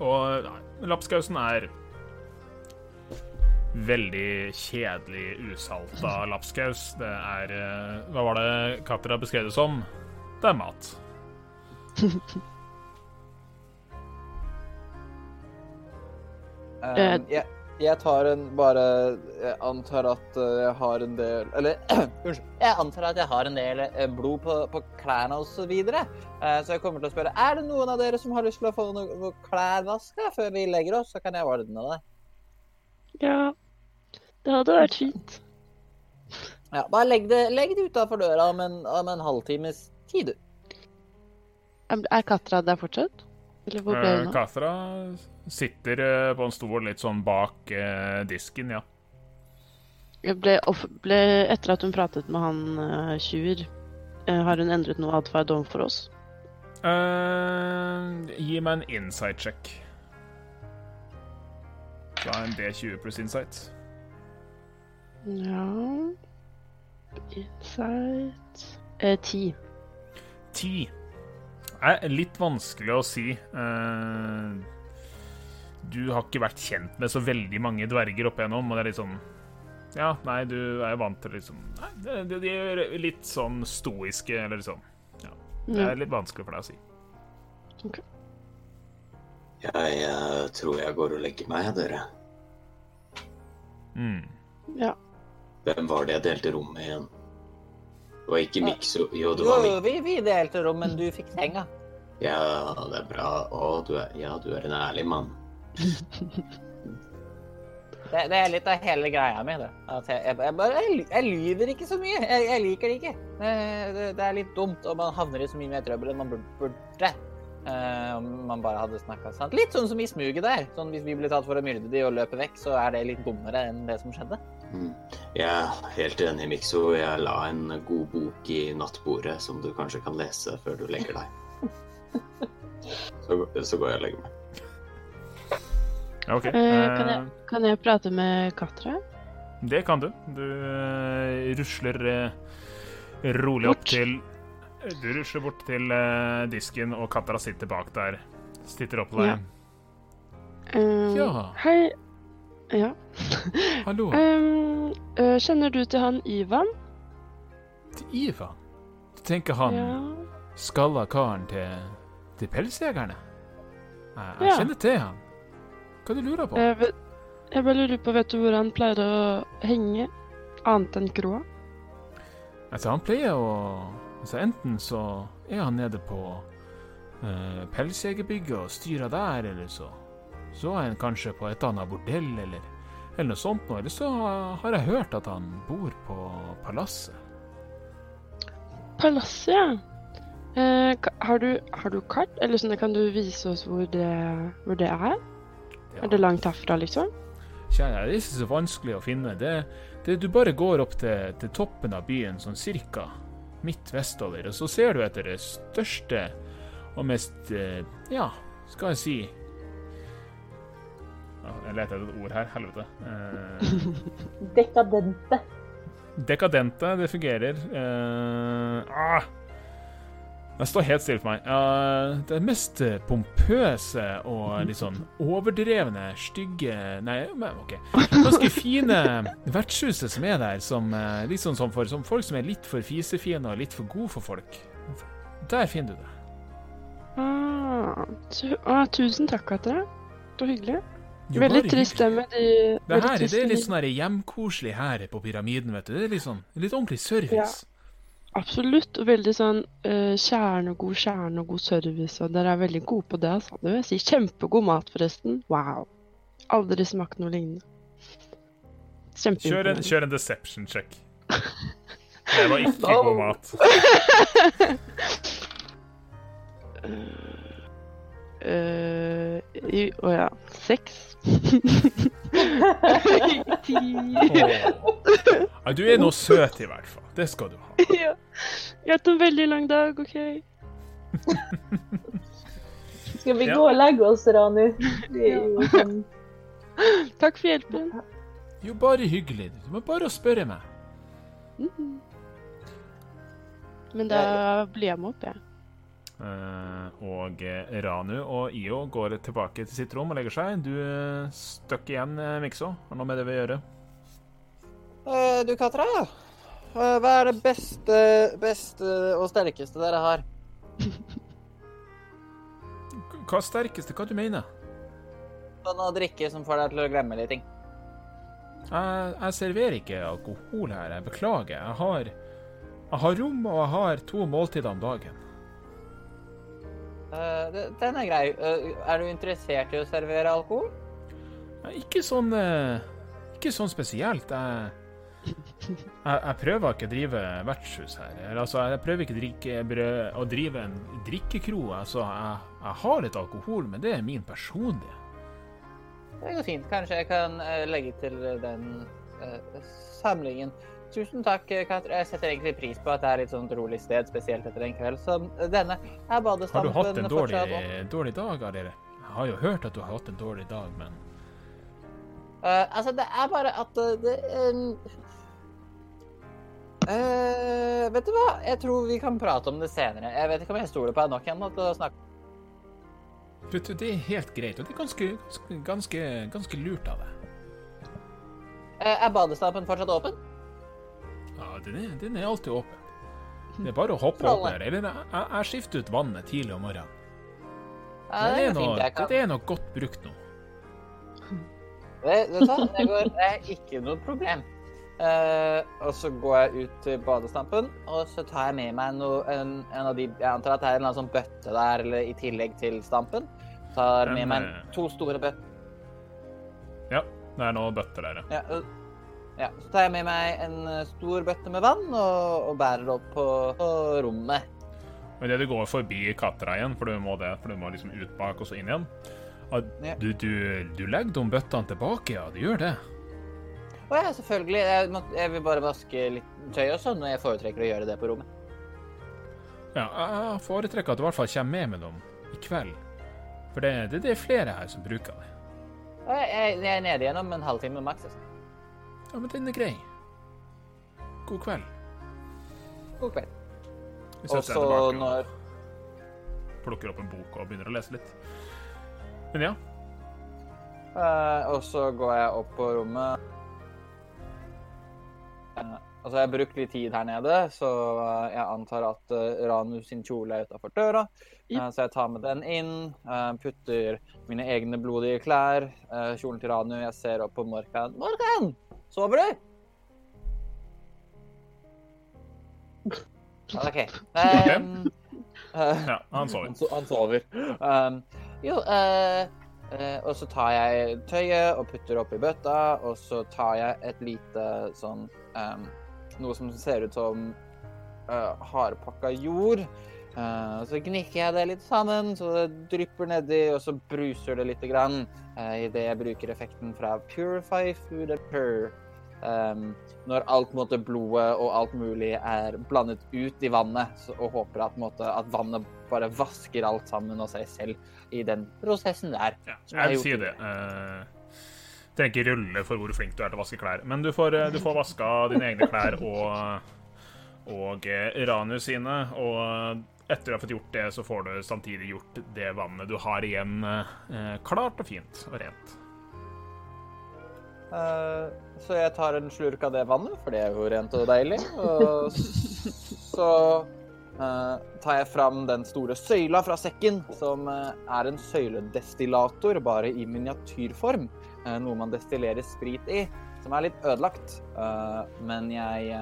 Og nei, lapskausen er veldig kjedelig, usalta lapskaus. Det er eh, Hva var det Katra beskrev det som? Det er mat. Um, jeg, jeg tar en bare Jeg antar at uh, jeg har en del Eller unnskyld. Jeg antar at jeg har en del eh, blod på, på klærne og så videre. Eh, så jeg kommer til å spørre Er det noen av dere som har lyst til å få noe, noe klær vaska før vi legger oss, så kan jeg ordne det. Ja. Det hadde vært fint. Ja, Bare legg det, legg det utafor døra om en, om en halvtimes tid, du. Er er Katra der fortsatt? Eller hvor ble Eh, hun av? Katra sitter eh, på en stol litt sånn bak eh, disken, ja. Ble, ble Etter at hun pratet med han uh, Sjur, eh, har hun endret noe atferd overfor oss? Eh, gi meg en insight check. Da er en D20 pluss insight. Ja Insight eh, Ti. Ti. Er litt vanskelig å si. Eh, du har ikke vært kjent med så veldig mange dverger opp igjennom, og det er litt sånn Ja, nei, du er jo vant til liksom Nei, de, er litt sånn stoiske, eller sånn. Ja. Det er litt vanskelig for deg å si. Jeg jeg tror jeg går og legger meg, dere. Mm. ja. Hvem var det jeg delte rom med igjen? Det var ikke Mikso. Jo, det var Mik... vi, vi delte rom, men du fikk senga. Ja, det er bra. Å, du er, ja, du er en ærlig mann. Det, det er litt av hele greia mi. jeg, jeg, jeg, jeg, lyver ikke så mye. Jeg, liker det ikke. Det, det, det er litt dumt, og man havner i så mye mer trøbbel enn man burde. Eh, om man bare hadde snakka sant. Litt sånn som i smuget der. Sånn Hvis vi blir tatt for å myrde de og løpe vekk, så er det litt dummere enn det som skjedde. Mm. Jeg er helt enig, Mikso. Jeg la en god bok i nattbordet som du kanskje kan lese før du legger deg. Så, så går jeg og legger meg. Okay. OK. Eh, kan, Eh, jeg, kan jeg prate med Katra? Det kan du. Du eh, rusler rolig opp til Du rusler bort til disken, og Katra sitter bak der. Sitter opp på deg. Ja. Eh, Ja. Hei. Ja. Hallo. Um, eh, kjenner du til han Ivan? Til Ivan? Du tenker han Ja. skalla karen til, til pelsjegerne? Jeg, jeg Ja. kjenner til han. Hva du lurer på? Jeg, jeg bare lurer på, vet du hvor han pleier å henge? Annet enn kroa? Altså, han pleier å altså, Enten så er han nede på uh, pelsjegerbygget og styrer der, eller så så er han kanskje på et annet bordell, eller, eller noe sånt noe. Eller så har jeg hørt at han bor på palasset. Palasset, ja. Eh, har, du, har du kart, eller sånn, kan du vise oss hvor det, hvor det er? Ja. Er det langt herfra, liksom? Kjære, det er ikke så vanskelig å finne. Det, det Du bare går opp til, til toppen av byen, sånn cirka midt vestover, og så ser du etter det største og mest eh, Ja, skal jeg si Jeg leter etter et ord her. Helvete. Eh, Dekadente. dekadente, det fungerer. Eh, ah, det står helt stille for meg. Uh, det mest pompøse og litt sånn overdrevne, stygge Nei, men OK. Ganske fine vertshuset som er der, som uh, litt sånn som for som folk som er litt for fisefine og litt for gode for folk. Der finner du det. Ah, tu, ah, tusen takk, Atre. Så hyggelig. Jo, veldig trist med de Det her trist det er litt sånn hjemkoselig her på pyramiden, vet du. Det er litt sånn litt ordentlig service. Absolutt. Og veldig sånn uh, kjernegod, og god kjerne og god service. Og dere er veldig gode på det, altså. Det vil jeg si. Kjempegod mat, forresten. Wow. Aldri smakt noe lignende. Kjør en, kjør en deception check. Det var ikke god mat. Eh, i- Å ja. Seks. Ti. Ja, du er nå søt, i hvert fall. Det skal du ha. ja. Jeg har hatt en veldig lang dag, OK? Skal vi Ja. gå og legge oss, Ranu? Er sånn Takk for hjelpen. Jo, bare hyggelig. Du må bare spørre meg. Mhm. Men da blir jeg med opp, jeg. Eh, og eh, Ranu og Io går tilbake til sitt rom og legger seg. Du uh, støkk igjen, Mikso. Har noe med det vi gjør? Eh, du, Katra. eh, hva er det beste, beste og sterkeste dere har? Hva er sterkeste? Hva du mener? Sånn å drikke som får deg til å glemme litt ting. Jeg, jeg serverer ikke alkohol her. Jeg beklager. Jeg har, jeg har rom, og jeg har to måltider om dagen. Eh, den er grei. Eh, er du interessert i å servere alkohol? Ikke sånn eh, Ikke sånn spesielt. Jeg, jeg, jeg prøver ikke å drive vertshus her. Altså, jeg prøver ikke å, drikke, brød, å drive en drikkekro. Altså, jeg, jeg har litt alkohol, men det er min personlige. Det går fint. Kanskje jeg kan legge til den samlingen. Tusen takk, Katrin. Jeg setter egentlig pris på at det er et sånt rolig sted, spesielt etter en kveld som denne. Er Har du hatt en dårlig, dårlig dag, eller? Jeg har jo hørt at du har hatt en dårlig dag, men uh, altså, det er bare at eh, det um, uh, Vet du hva? Jeg tror vi kan prate om det senere. Jeg vet ikke om jeg stoler på deg nok ennå til å snakke. vet du, det er helt greit. Og det er ganske, ganske, ganske lurt av deg. Uh, er badestampen fortsatt åpen? Ja, den er, den er alltid åpen. Det er bare å hoppe opp der. Eller jeg, jeg- skifter ut vannet tidlig om morgenen. Ja, det, er noe, det er noe godt brukt nå. Vet du hva? Det går det er ikke noe problem. Uh, og så går jeg ut til badestampen, og så tar jeg med meg noe, en, en av de Jeg antar at det er en eller annen sånn bøtte der, eller i tillegg til stampen. Tar med meg eh, to store bøtter. Ja, det er noen bøtter der, ja. Ja, ja, så tar jeg med meg en eh, stor bøtte med vann og, og bærer det opp på, på rommet. Men det du går forbi kattera igjen, for du må det, for du må liksom ut bak og så inn igjen. Ja. Du, du, du legger de bøttene tilbake, ja. Du gjør det. Å ja, selvfølgelig. Jeg, må, jeg vil bare vaske litt tøy og sånn, og jeg foretrekker å gjøre det på rommet. Ja, jeg foretrekker at du i hvert fall kommer med med dem i kveld. For det, det, det er flere her som bruker det. Jeg, jeg, jeg er nede igjen om en halvtime maks. altså. Ja, men den er grei. God kveld. God kveld. Vi setter deg tilbake når og plukker opp en bok og begynner å lese litt. Men ja. Uh, og så går jeg opp på rommet. Uh, altså, jeg har brukt litt tid her nede, så jeg antar at uh, Ranu sin kjole er utafor døra. Så jeg tar med den inn, eh, putter mine egne blodige klær, kjolen til Ranu. Jeg ser opp på Morkan. Morkan! Sover du? OK. Um, uh, Ja, han sover. han, so han sover. Um, jo, uh, uh, og så tar jeg tøyet og putter oppi bøtta, og så tar jeg et lite sånn um, Noe som ser ut som uh, hardpakka jord. Og så gnikker jeg det litt sammen, så det drypper nedi, og så bruser det lite grann uh, idet jeg bruker effekten fra Purify Food and Purr. Um, når alt måte, blodet og alt mulig er blandet ut i vannet, så, og håper at, måte, at vannet bare vasker alt sammen og seg selv i den prosessen der. Ja, jeg vil si det. Uh, trenger ikke rulle for hvor flink du er til å vaske klær, men du får, du får vaska dine egne klær og, og Ranu sine. Og etter å ha fått gjort det, så får du samtidig gjort det vannet du har igjen, eh, klart og fint og rent. Uh, så jeg tar en slurk av det vannet, for det er jo rent og deilig. Og så uh, tar jeg fram den store søyla fra sekken, som uh, er en søyledestillator, bare i miniatyrform. Noe man destillerer sprit i, som er litt ødelagt. Men jeg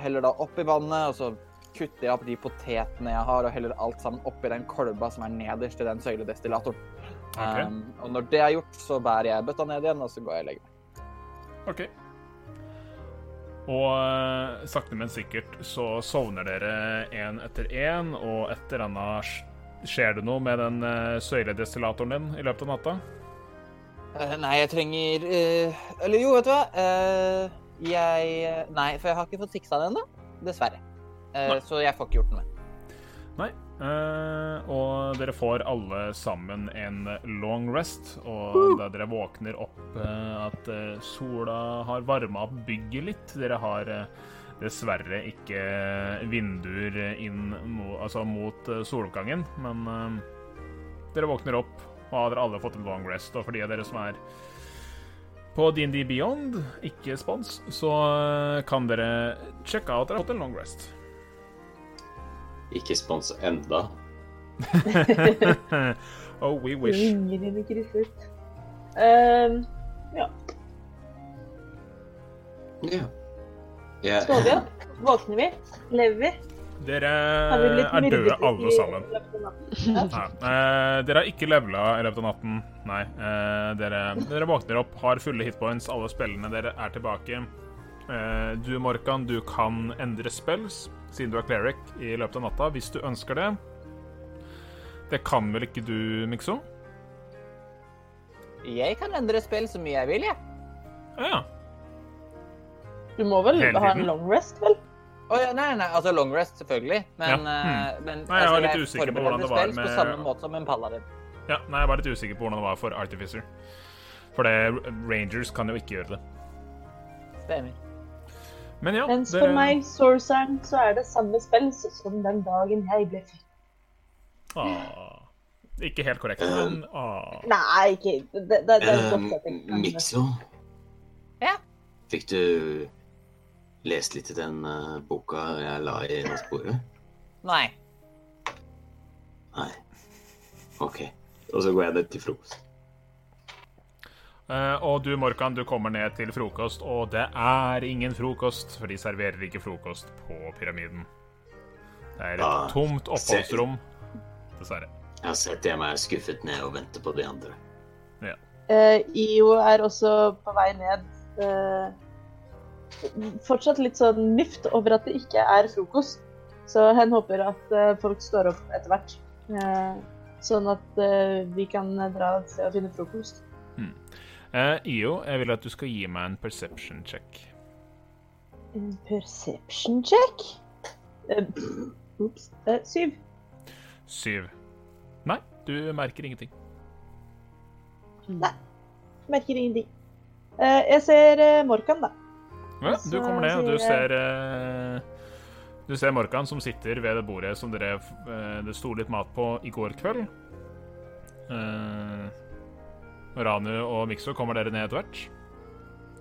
heller da oppi vannet, og så kutter jeg opp de potetene jeg har, og heller alt sammen oppi den kolba som er nederst i den søyledestillatoren. Okay. Um, og når det er gjort, så bærer jeg bøtta ned igjen, og så går jeg og legger meg. OK. Og uh, sakte, men sikkert så sovner dere én etter én, og et eller annet Skjer det noe med den uh, søyledestillatoren din i løpet av natta? Uh, nei, jeg trenger Eller jo, vet du hva? Jeg Nei, for jeg har ikke fått fiksa den ennå. Dessverre. Nei. så jeg får ikke gjort noe. Nei. Uh, og dere får alle sammen en long rest. Og da dere våkner opp uh, at sola har varma opp bygget litt Dere har dessverre ikke vinduer inn mo altså mot soloppgangen, men dere våkner opp, og har dere alle fått en long rest. Og for de av dere som er på DND Beyond, ikke spons, så kan dere sjekke at dere har fått en long rest. Ikke spons enda. oh, we wish. Ringer dine krysset. Um, Ja. Yeah. står vi opp? Våkner vi? Lever vi? Dere vi er døde alle sammen. Nei. Eh, dere har ikke levela i løpet av natten. Nei. Eh, dere, dere våkner opp, har fulle hitpoints, alle spillene dere er tilbake. Eh, du, Morkan, du kan endre spells, siden du er cleric, i løpet av natta, hvis du ønsker det. Det kan vel ikke du, Mikso? Jeg kan endre spill så mye jeg vil, jeg. Ja. Du må vel ha en long rest, vel? Oh, ja, nei, nei, altså long rest, selvfølgelig. Men, Ja, eh, men Nei, jeg var altså, litt usikker på hvordan det var med- På samme måte som en paladin. ja. Nei, jeg var litt usikker på hvordan det var for Artificer. For det, Rangers kan jo ikke gjøre det. Stemmer. Men ja, Mens for for meg, Sorceren, så er det samme spill som den dagen jeg ble født. ah, Ikke helt korrekt, men ah. Nei, ikke Det, det, det er Um, at jeg Mikso? Ja? Fikk du lest litt i den uh, boka jeg la i sporet? Nei. Nei. OK. Og så går jeg ned til frokost. Eh, og du, Morkan, du kommer ned til frokost, og det er ingen frokost, for de serverer ikke frokost på pyramiden. Det er et Ah, tomt oppholdsrom, dessverre. Jeg setter jeg meg skuffet ned og venter på de andre. Eh, IO er også på vei ned. Uh, fortsatt litt sånn myft over at det ikke er frokost. Så hen håper at uh, folk står opp etter hvert. Eh, sånn at vi kan dra et sted og finne frokost. Eh, Io, jeg vil at du skal gi meg en perception check. En perception check? Ops. Uh, uh, syv. Syv. Nei, du merker ingenting. Nei. Merker ingenting. Eh, jeg ser eh, Morkan, da. Ja, du kommer ned, og du ser eh, Du ser Morkan som sitter ved det bordet som dere eh, det sto litt mat på i går kveld. Eh, Ranu og Mikso, kommer dere ned etter hvert?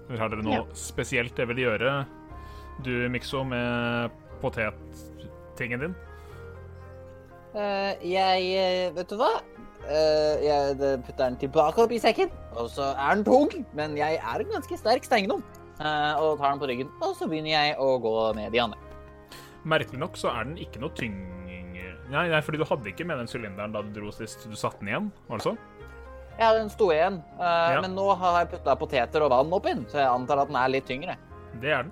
Eller har dere noe Ja. spesielt dere vil gjøre? Du, Mikso, med potettingen din? Uh, jeg eh, Vet du hva? Uh, jeg putter den tilbake opp i sekken, og så er den tung, men jeg er en ganske sterk steingnom. Uh, og tar den på ryggen, og så begynner jeg å gå med de andre. Merkelig nok så er den ikke noe tyngre Nei, nei, fordi du hadde ikke med den sylinderen da du dro sist. Du satte den igjen, var det så? Ja, den sto igjen, Uh, Ja. men nå har jeg putta poteter og vann oppi den, så jeg antar at den er litt tyngre. Det er den.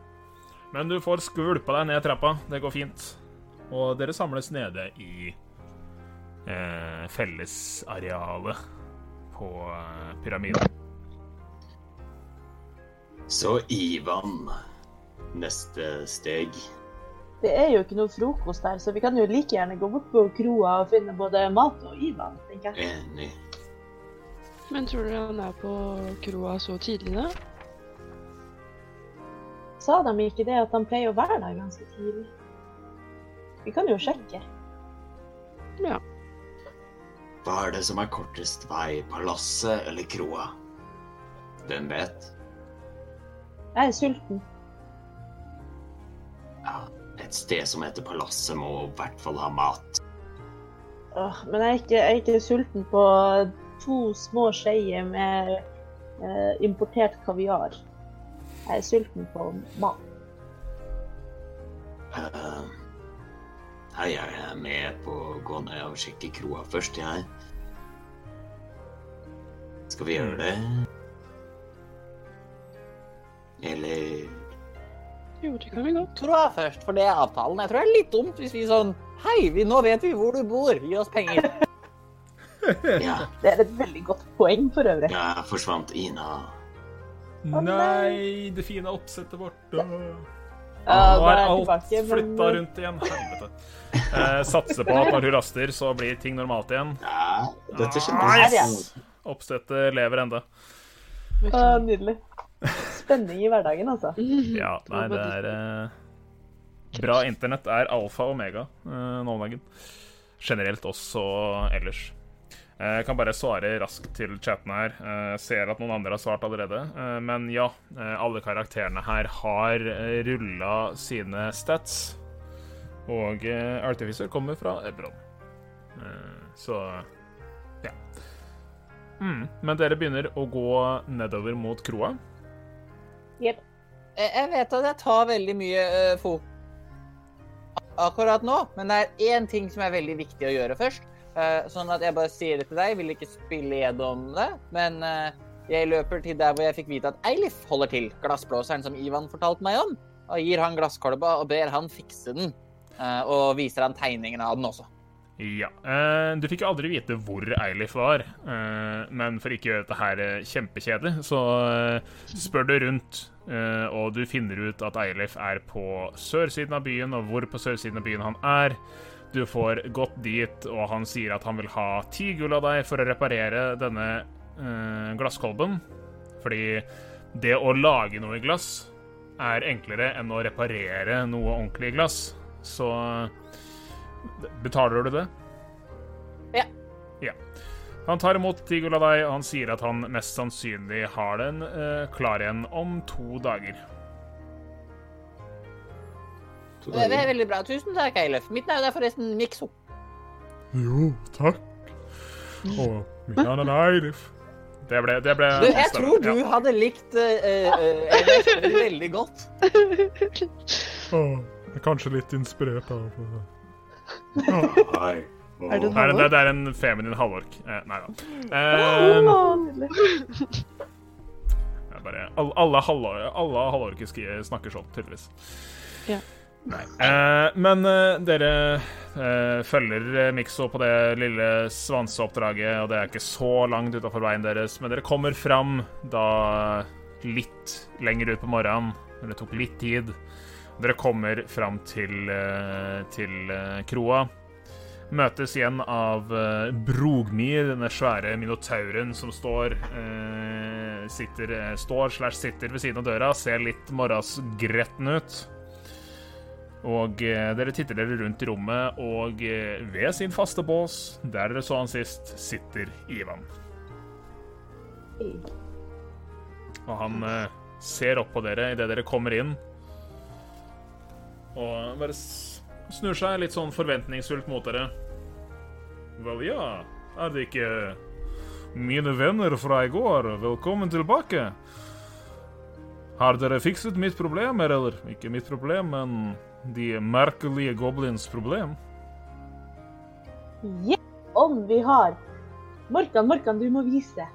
Men du får skvulpa deg ned trappa. Det går fint. Og dere samles nede i eh, fellesarealet på eh, pyramiden. Så Ivan, neste steg. Det er jo ikke noe frokost der, så vi kan jo like gjerne gå bort på kroa og finne både mat og Ivan, tenker jeg. Enig. Men tror du han er på kroa så tidlig, da? Sa de ikke det at han pleier å være der ganske tidlig? Vi kan jo sjekke. Ja. Hva er det som er kortest vei, palasset eller kroa? Hvem vet? Jeg er sulten. Ja, et sted som heter Palasset må i hvert fall ha mat. Åh, men jeg er, ikke, jeg er ikke sulten på to små skeier med eh, importert kaviar. Jeg er sulten på mat. Eh, Hei, jeg er med på å gå ned og sjekke kroa først, jeg. Skal vi gjøre det? Eller Jo, det kan vi godt. Kroa først, for det er avtalen. Jeg tror det er litt dumt hvis vi sånn Hei, vi, nå vet vi hvor du bor. Gi oss penger. Ja, Det er et veldig godt poeng for øvrig. Ja, forsvant Ina. nei. Nei, det fine oppsettet vårt. Ja, Nå er alt flytta rundt igjen. Helvete. Eh, satser på at når hun raster, så blir ting normalt igjen. Ja, dette Ah, skjønner yes! Oppsettet lever enda. Å, nydelig. Spenning i hverdagen, altså. Ja, nei, det er eh, Bra internett er alfa og omega eh, nå om dagen. Generelt også ellers. Eh, Jeg kan bare svare raskt til chatten her. Eh, Jeg ser at noen andre har svart allerede. Eh, Men ja, alle karakterene her har rulla sine stats. Og Artificer kommer fra Ebron. Så ja. Mm. Men dere begynner å gå nedover mot kroa. Jep. Jeg vet at jeg tar veldig mye fokus akkurat nå, men det er én ting som er veldig viktig å gjøre først. Eh, sånn at jeg bare sier det til deg, jeg vil ikke spille gjennom det, men eh, jeg løper til der hvor jeg fikk vite at Eilif holder til, glassblåseren som Ivan fortalte meg om, og gir han glasskolba og ber han fikse den, eh, og viser han tegningen av den også. Ja. Du fikk jo aldri vite hvor Eilif var, men for ikke å gjøre dette her kjempekjedelig, så spør du rundt, og du finner ut at Eilif er på sørsiden av byen, og hvor på sørsiden av byen han er. Du får gått dit, og han sier at han vil ha ti gull av deg for å reparere denne eh, glasskolben. Fordi det å lage noe i glass er enklere enn å reparere noe ordentlig i glass. Så Betaler du det? Ja. Ja. Han tar imot ti gull av deg, og han sier at han mest sannsynlig har den eh, klar igjen om to dager. Det er veldig bra. Tusen takk, Eilef. Mitt navn er forresten Mikso. Jo, takk. Og mitt navn er Eilif. Det ble, det ble Du, jeg tror du Ja. hadde likt uh, Eilif veldig godt. Oh, jeg er kanskje litt inspirert av Hei. Er det Nei, det, det er en feminin halvork. Eh, nei da. Eh, bare, alle, alle, halvor- alle halvorker snakker sånn, tydeligvis. Ja. Eh, men eh, dere eh, følger eh, Mikso på det lille svanseoppdraget, og det er ikke så langt utafor veien deres, men dere kommer fram da litt lenger ut på morgenen. når det tok litt tid. Dere kommer fram til, eh, til eh, kroa. Møtes igjen av Brogmir, denne svære minotauren som står sitter, står slash sitter ved siden av døra, ser litt morgensgretten ut. Og eh, dere titter dere rundt i rommet, og eh, ved sin faste bås, der dere så han sist, sitter Ivan. Og han eh, ser opp på dere idet dere kommer inn. Og bare snur seg litt sånn forventningsfullt mot dere. Vel, ja. Er det ikke mine venner fra i går? Velkommen tilbake. Har dere fikset mitt problem, eller? Ikke mitt problem, men de merkelige goblins problem. Ja, om vi har. Morkan, Morkan, du må vise.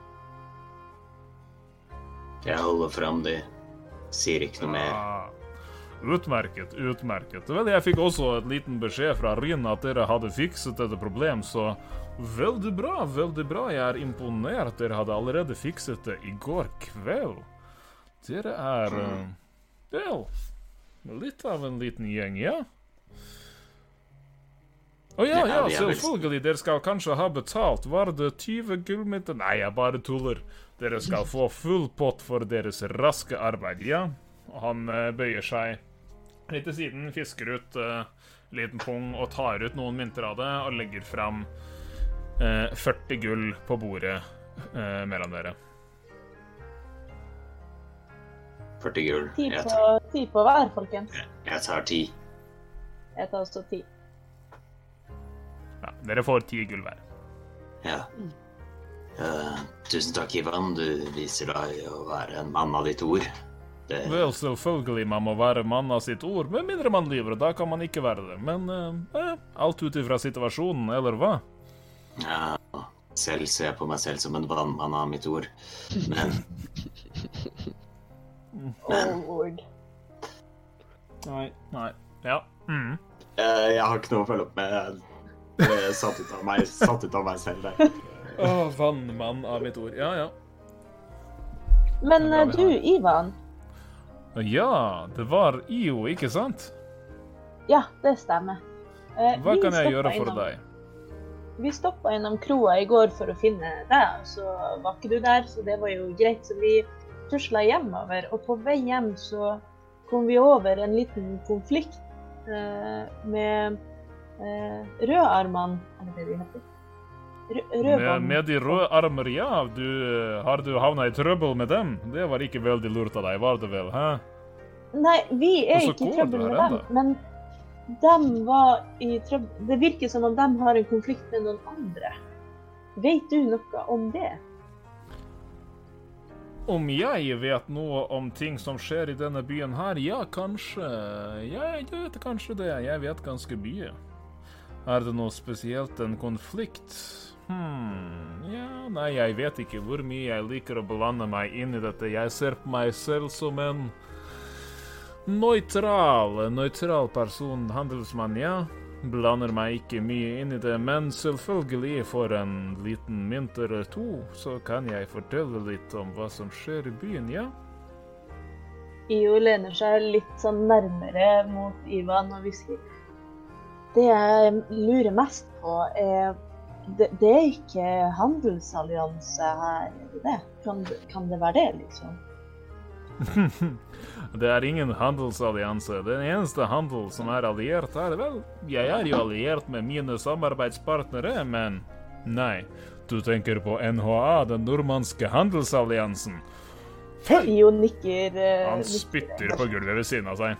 Jeg holder fram de. Sier ikke noe mer. Ah, utmerket, utmerket. Vel, jeg fikk også et liten beskjed fra Rin at dere hadde fikset dette problem, så veldig bra, veldig bra. Jeg er imponert. Dere hadde allerede fikset det i går kveld. Dere er eh, Vel, litt av en liten gjeng, ja? Å ja, Ja, ja, selvfølgelig. Dere skal kanskje ha betalt. Var det 20 gullmynter? Nei, jeg bare tuller. Dere skal få full pott for deres raske arbeid, ja? Han eh, bøyer seg litt til siden, fisker ut uh, liten pung og tar ut noen mynter av det og legger fram uh, 40 gull på bordet uh, mellom dere. 40 gull. Ti på, ti på hver, folkens. jeg tar ti. Jeg tar også ti. Ja, dere får ti gull hver. Ja. Uh, tusen takk, Ivan. Du viser deg å være en mann av ditt ord. Det, Vel, selvfølgelig, man må være mann av sitt ord, med mindre man lyver. Da kan man ikke være det. Men uh, eh, alt ut ifra situasjonen, eller hva? ja, selv ser jeg på meg selv som en vannmann av mitt ord. Men Oh, Lord. Nei. Nei. Ja. Mm. eh, jeg har ikke noe å følge opp med. Jeg ble satt ut av meg, satt ut av meg selv der. Å, vannmann av mitt ord. Ja, ja. Men eh, du, Ivan. Ja, det var IO, ikke sant? Ja, det stemmer. Eh, Hva kan jeg gjøre for innom- deg? Vi stoppa innom kroa i går for å finne deg, så var ikke du der, så det var jo greit. Så vi tusla hjemover, og på vei hjem så kom vi over en liten konflikt eh, med eh, rødarmene, er det det de heter? Med, med de røde armer, ja. Du, eh, har du havna i trøbbel med dem? Det var ikke veldig lurt av deg, var det vel? hæ? Nei, vi er ikke i trøbbel med dem, men de var i trøbbel Det virker som om de har en konflikt med noen andre. Vet du noe om det? Om jeg vet noe om ting som skjer i denne byen her? Ja, kanskje. Ja, jeg vet kanskje det. Jeg vet ganske mye. Er det noe spesielt en konflikt? Hm Ja, nei, jeg vet ikke hvor mye jeg liker å blande meg inn i dette. Jeg ser på meg selv som en nøytral, nøytral person, handelsmann, ja. Blander meg ikke mye inn i det, men selvfølgelig for en liten mynt eller to, så kan jeg fortelle litt om hva som skjer i byen, ja? Io lener seg litt sånn nærmere mot Ivan og hvisker. Det jeg lurer mest på, er det, det er ikke handelsallianse her, er det det? Kan, kan det være det, liksom? Det er ingen handelsallianse. Den eneste handel som er alliert her, vel, jeg er jo alliert med mine samarbeidspartnere, men nei. Du tenker på NHA, den nordmannske handelsalliansen. Io nikker. eh, Han spytter på gulvet ved siden av seg.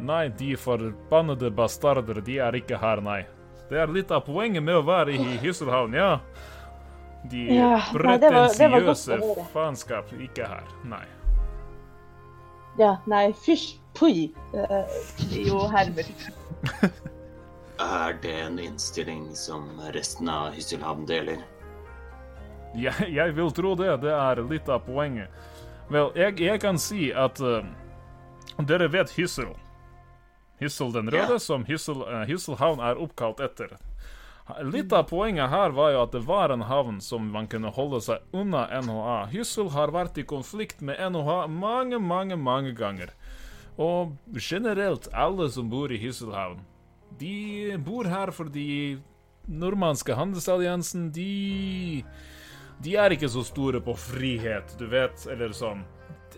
Nei, de forbannede bastarder, de er ikke her, nei. Det er litt av poenget med å være i Hysselhavn, ja. De Ja, pretensiøse faenskap, ikke her. Nei. Ja, nei, fysj, pui. Uh, jo hermer. Er det en innstilling som resten av Hysselhavn deler? Jeg, jeg vil tro det. Det er litt av poenget. Vel, jeg, jeg kan si at uh, dere vet Hyssel. Hyssel den røde, Ja. som Hyssel, uh, Hysselhavn er oppkalt etter. Litt av poenget her var jo at det var en havn som man kunne holde seg unna NHA. Hyssel har vært i konflikt med NHA mange, mange, mange ganger. Og generelt, alle som bor i Hysselhavn, de bor her fordi nordmannske handelsalliansen, de De er ikke så store på frihet, du vet, eller sånn.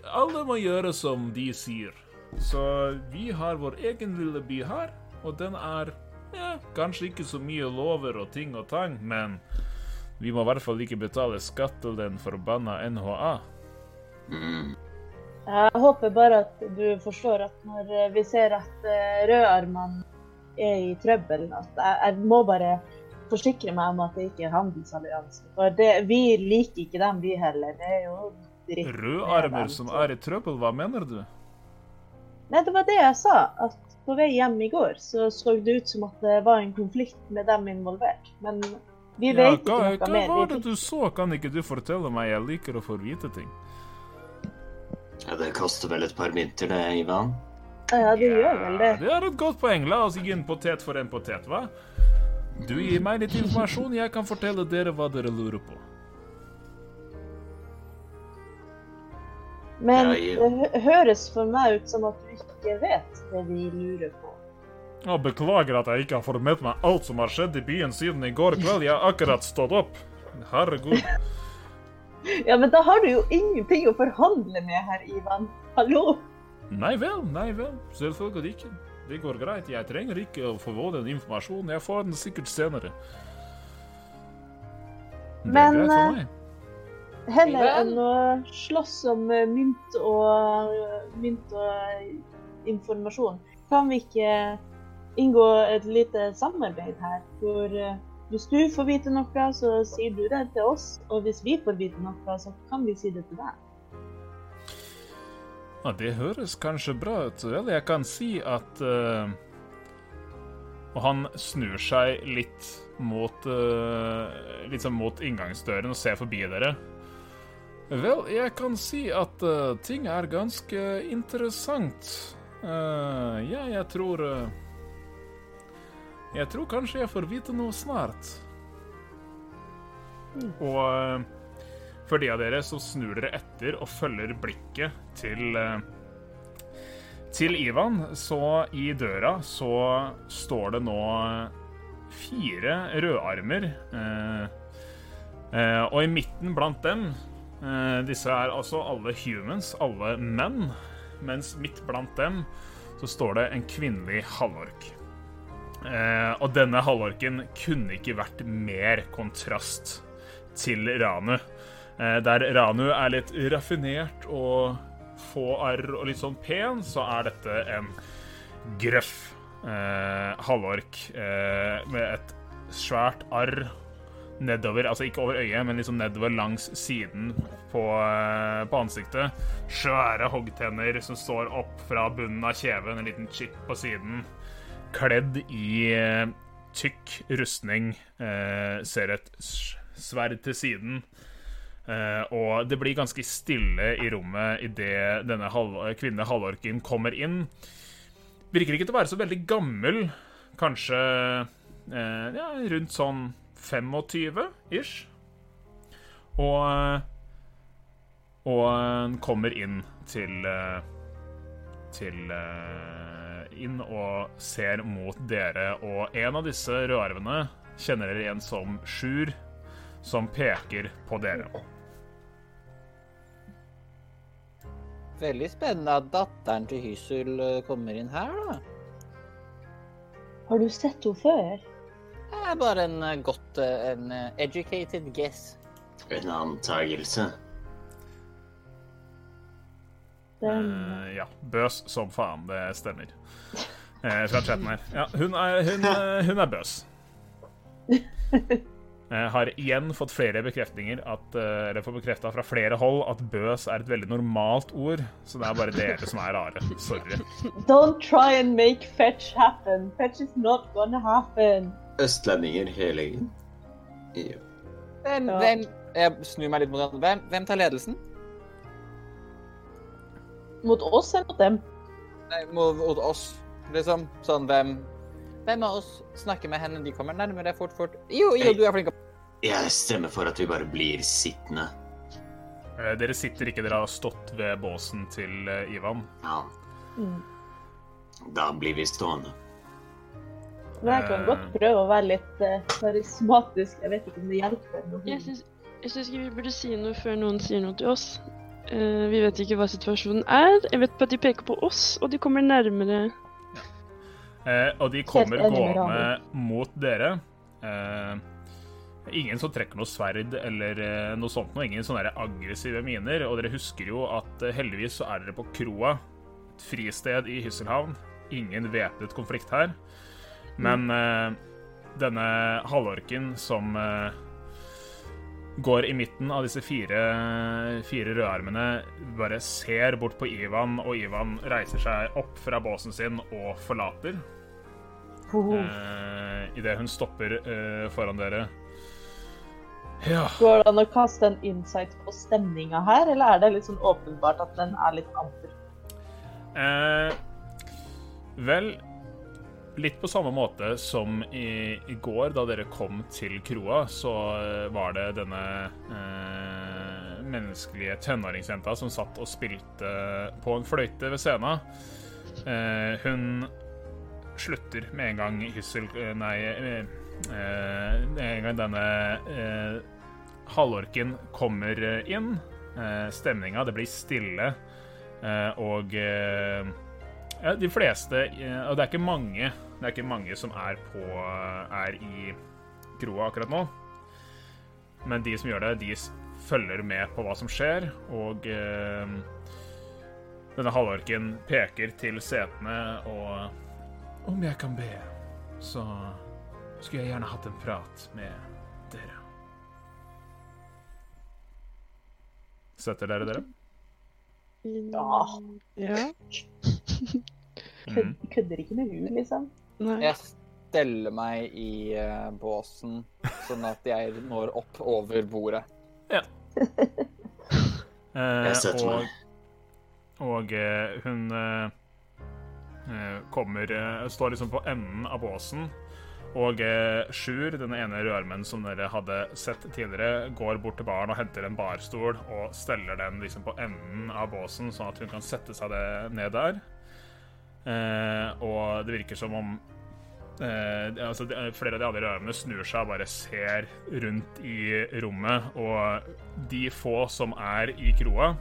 Alle må gjøre som de sier. Så vi har vår egen lille by her, og den er ja, kanskje ikke så mye lover og ting og tang, men Vi må i hvert fall ikke betale skatt til den forbanna NHA. Mm. Jeg håper bare at du forstår at når eh, vi ser at eh, rødarmene er i trøbbel, at jeg, jeg må bare forsikre meg om at det ikke er handelsallianse. For det, vi liker ikke dem, vi heller. Det er jo dritt. Rødarmer som er i trøbbel, hva mener du? Nei, det var det jeg sa. At på vei hjem i går så så det ut som at det var en konflikt med dem involvert. Men vi Ja, vet hva, ikke hva noe mer. var det du så? Kan ikke du fortelle meg? Jeg liker å få vite ting. Ja, det koster vel et par mynter, det, Ivan? Ja, det gjør vel det. Det er et godt poeng. La oss gi en potet for en potet, hva? Du gir meg litt informasjon, jeg kan fortelle dere hva dere lurer på. Men det høres for meg ut som at du ikke vet det vi lurer på. Jeg beklager at jeg ikke har fått med meg alt som har skjedd i byen siden i går kveld. Jeg har akkurat stått opp. Herregud. Ja, men da har du jo ingenting å forhandle med her, Ivan. Hallo? Nei vel, nei vel. Selvfølgelig ikke. Det går greit. Jeg trenger ikke å få den informasjonen. Jeg får den sikkert senere. Det er Men, greit for eh, meg. Heller enn å slåss om eh, mynt og, mynt og informasjon, kan vi ikke inngå et lite samarbeid her, hvor eh, hvis du får vite noe, så sier du det til oss, og hvis vi får vite noe, så kan vi si det til deg. Ja, det høres kanskje bra ut. Vel, jeg kan si at uh... Og han snur seg litt mot uh, sånn mot inngangsdøren og ser forbi dere. Vel, jeg kan si at uh, ting er ganske interessant. Uh, ja, jeg tror uh, Jeg tror kanskje jeg får vite noe snart. Og eh, for de av dere så snur dere etter og følger blikket til til Ivan, så i døra så står det nå fire rødarmer. Eh, eh, og i midten blant dem Disse er altså alle humans, alle menn. Mens midt blant dem så står det en kvinnelig halvork. Eh, og denne halvorken kunne ikke vært mer kontrast til Ranu. Eh, der Ranu er litt raffinert og få arr og litt sånn pen, så er dette en grøff eh, halvork eh, med et svært arr nedover, altså ikke over øyet, men liksom nedover langs siden på, eh, på ansiktet. Svære hoggtenner som står opp fra bunnen av kjeven, en liten chip på siden. Kledd i eh, tykk rustning, eh, ser et sverd til siden. Eh, og det blir ganske stille i rommet idet denne halv kvinne halvorken kommer inn. Virker ikke til å være så veldig gammel. Kanskje eh, ja, rundt sånn 25-ish. Og eh, Og eh, kommer inn til eh, Til eh, Inn og ser mot dere, og en av disse rødarvene kjenner dere igjen som Sjur, som peker på dere. Veldig spennende at datteren til Hyssel eh, kommer inn her, da. Har du sett henne før? Det er bare en eh, godt eh, En eh, educated guess. En antagelse. Eh, ja. Bøs som faen. Det stemmer. Uh, fra chatten her. Ja, hun er, hun, uh, hun er bøs. Har igjen fått flere bekreftninger at, eller fått bekrefta fra flere hold at bøs er et veldig normalt ord. Så det er bare dere som er rare. Sorry. Don't try and make fetch happen. Fetch is not gonna happen. Østlendinger hele gjengen. Ja. Hvem, hvem Jeg snur meg litt mot han. Hvem, hvem tar ledelsen? Mot oss eller mot dem? Nei, mot, mot oss, liksom. Sånn, hvem Hvem av oss snakker med henne? De kommer nærmere fort, fort. Jo, jo, du er flink. Jeg stemmer for at vi bare blir sittende. Eh, Dere sitter ikke, dere har stått ved båsen til eh, Ivan. Ja, Mm. da blir vi stående. Men jeg kan godt prøve å være litt eh, karismatisk. Jeg vet ikke om det hjelper. noe. Jeg syns, ikke vi burde si noe før noen sier noe til oss. Eh, vi vet ikke hva situasjonen er. Jeg vet bare at de peker på oss, og de kommer nærmere. Eh, og de kommer gående mot dere. Eh, Ingen som trekker noe sverd eller eh, noe sånt noe. Ingen sånne aggressive miner. Og dere husker jo at eh, heldigvis så er dere på Kroa, et fristed i Hysselhavn. Ingen væpnet konflikt her. Men uh, denne halvorken som uh, går i midten av disse fire, fire rødarmene, bare ser bort på Ivan, og Ivan reiser seg opp fra båsen sin og forlater. Oh. Eh, Idet hun stopper uh, foran dere. Ja. Går det an å kaste en insight på stemninga her, eller er det litt sånn åpenbart at den er litt amper? Eh, vel Litt på samme måte som i, i går, da dere kom til kroa, så eh, var det denne eh, menneskelige tenåringsjenta som satt og spilte på en fløyte ved scenen. Eh, hun slutter med en gang Hyssel eh, Nei, eh, en gang denne eh, halvorken kommer inn. Eh, stemninga, det blir stille, eh, og ja, de fleste eh, Og det er ikke mange Det er ikke mange som er på Er i kroa akkurat nå. Men de som gjør det, de følger med på hva som skjer, og eh, denne halvorken peker til setene og Om jeg kan be, så skulle jeg gjerne hatt en prat med dere. Setter dere dere? Ja. Ja. Mm. Kød, kødder ikke med hun, liksom. Nei. Jeg steller meg i uh, båsen, sånn at jeg når opp over bordet. Ja. Jeg setter og meg. og uh, hun eh, eh, kommer eh, Står liksom på enden av båsen. Og eh, Sjur, den ene rødarmen som dere hadde sett tidligere, går bort til baren og henter en barstol og steller den liksom på enden av båsen, sånn at hun kan sette seg det ned der. Eh, og det virker som om eh, altså, flere av de andre rødarmene snur seg og bare ser rundt i rommet, og de få som er i kroa,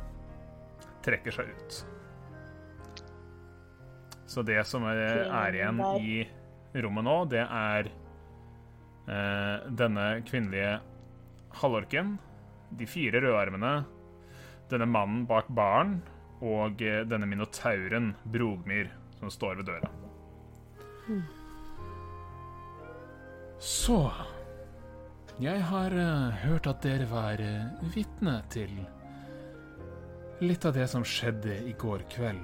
trekker seg ut. Så det som er, er igjen i rommet nå, det er eh, denne kvinnelige halvorken, de fire rødarmene, denne mannen bak baren og eh, denne minotauren, Brogmir, som står ved døra. Så Jeg har uh, hørt at dere var uh, vitne til litt av det som skjedde i går kveld.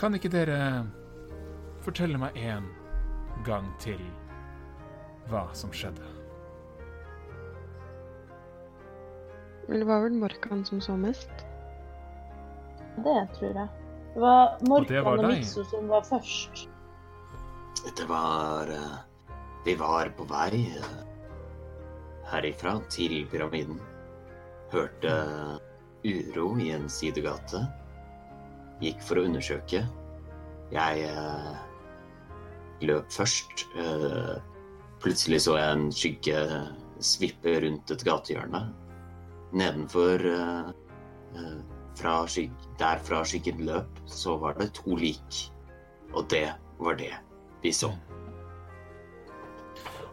Kan ikke dere fortelle meg en gang til hva som skjedde? Det var vel Morkan som så mest? Det tror jeg. Det var Morkan og deg. Mikso som var først. Det var eh, Vi var på vei eh, herifra til pyramiden. Hørte uro i en sidegate. Gikk for å undersøke. Jeg eh, løp først. Eh, plutselig så jeg en skygge svippe rundt et gatehjørne. Nedenfor eh, eh, fra Der fra skyggen løp, så var det to lik. Og det var det vi så.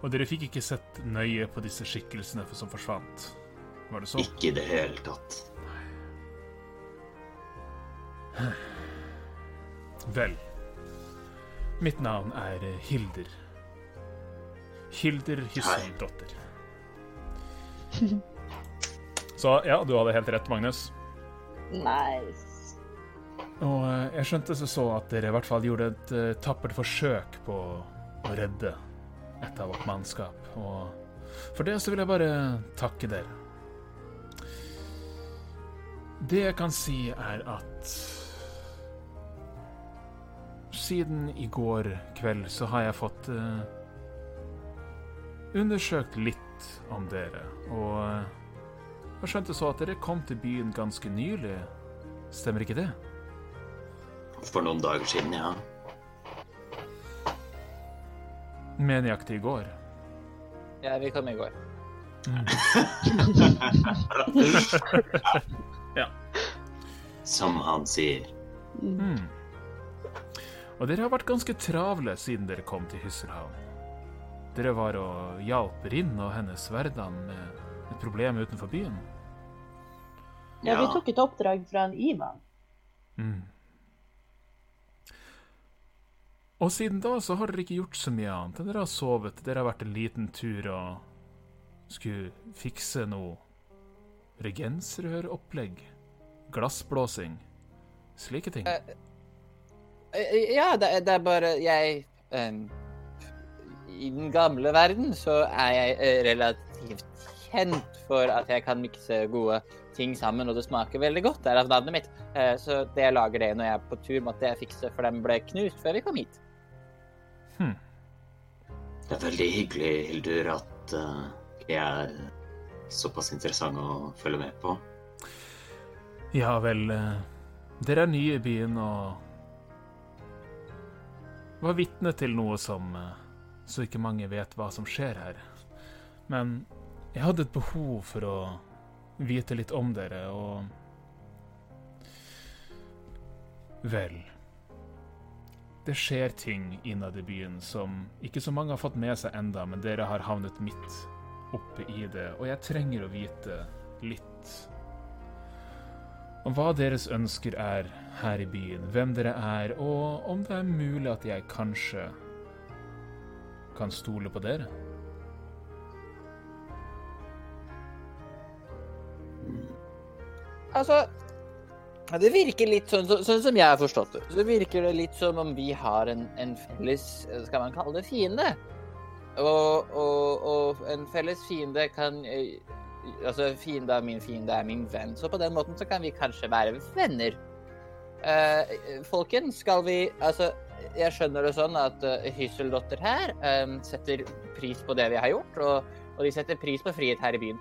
Og dere fikk ikke sett nøye på disse skikkelsene som forsvant? Var det så? Ikke i det hele tatt. Vel. Mitt navn er Hilder. Hilder Hysseldotter. Så ja, du hadde helt rett, Magnus. Nice. Og eh, jeg skjønte så så at dere i hvert fall gjorde et uh, tappert forsøk på å redde et av vårt mannskap. Og for det så vil jeg bare takke dere. Det jeg kan si, er at siden i går kveld så har jeg fått uh, undersøkt litt om dere. Og jeg skjønte så at dere kom til byen ganske nylig. Stemmer ikke det? For noen dager siden, ja. Mer nøyaktig i går. Ja, vi kom i går. Som han sier. Mm. Og dere har vært ganske travle siden dere kom til Hysselhavn. dere var og hjalp Rinn og hennes hverdan med et problem utenfor byen? Ja, vi tok et oppdrag fra en Ivan. Mm. Og siden da så har dere ikke gjort så mye annet enn dere har sovet. Dere har vært en liten tur og skulle fikse noe regensrøropplegg. Glassblåsing. Slike ting. Eh, eh, Ja, det, er- det er bare jeg um, I den gamle verden så er jeg relativt kjent for at jeg kan mikse gode ting sammen, og det smaker veldig godt. Det er av navnet mitt. Eh, Så det jeg lager det når jeg er på tur, måtte jeg fikse, for den ble knust før vi kom hit. Hm. Det er veldig hyggelig, Hildur, at uh, jeg er såpass interessant å følge med på. Ja vel, eh, dere er nye i byen og var vitne til noe som eh, så ikke mange vet hva som skjer her. Men jeg hadde et behov for å vite litt om dere, og Vel Det skjer ting innad i byen som ikke så mange har fått med seg enda, men dere har havnet midt oppe i det, og jeg trenger å vite litt om hva deres ønsker er her i byen, hvem dere er, og om det er mulig at jeg kanskje kan stole på dere. Altså Det virker litt sånn, så, sånn som jeg har forstått det. Så virker det litt som om vi har en, en felles Skal man kalle det fiende? Og, og, og en felles fiende kan eh, Altså, fiende av min fiende er min venn. Så på den måten så kan vi kanskje være venner. Uh, folkens, skal vi Altså, jeg skjønner det sånn at uh, Hysseldotter her eh, setter pris på det vi har gjort, og, og de setter pris på frihet her i byen.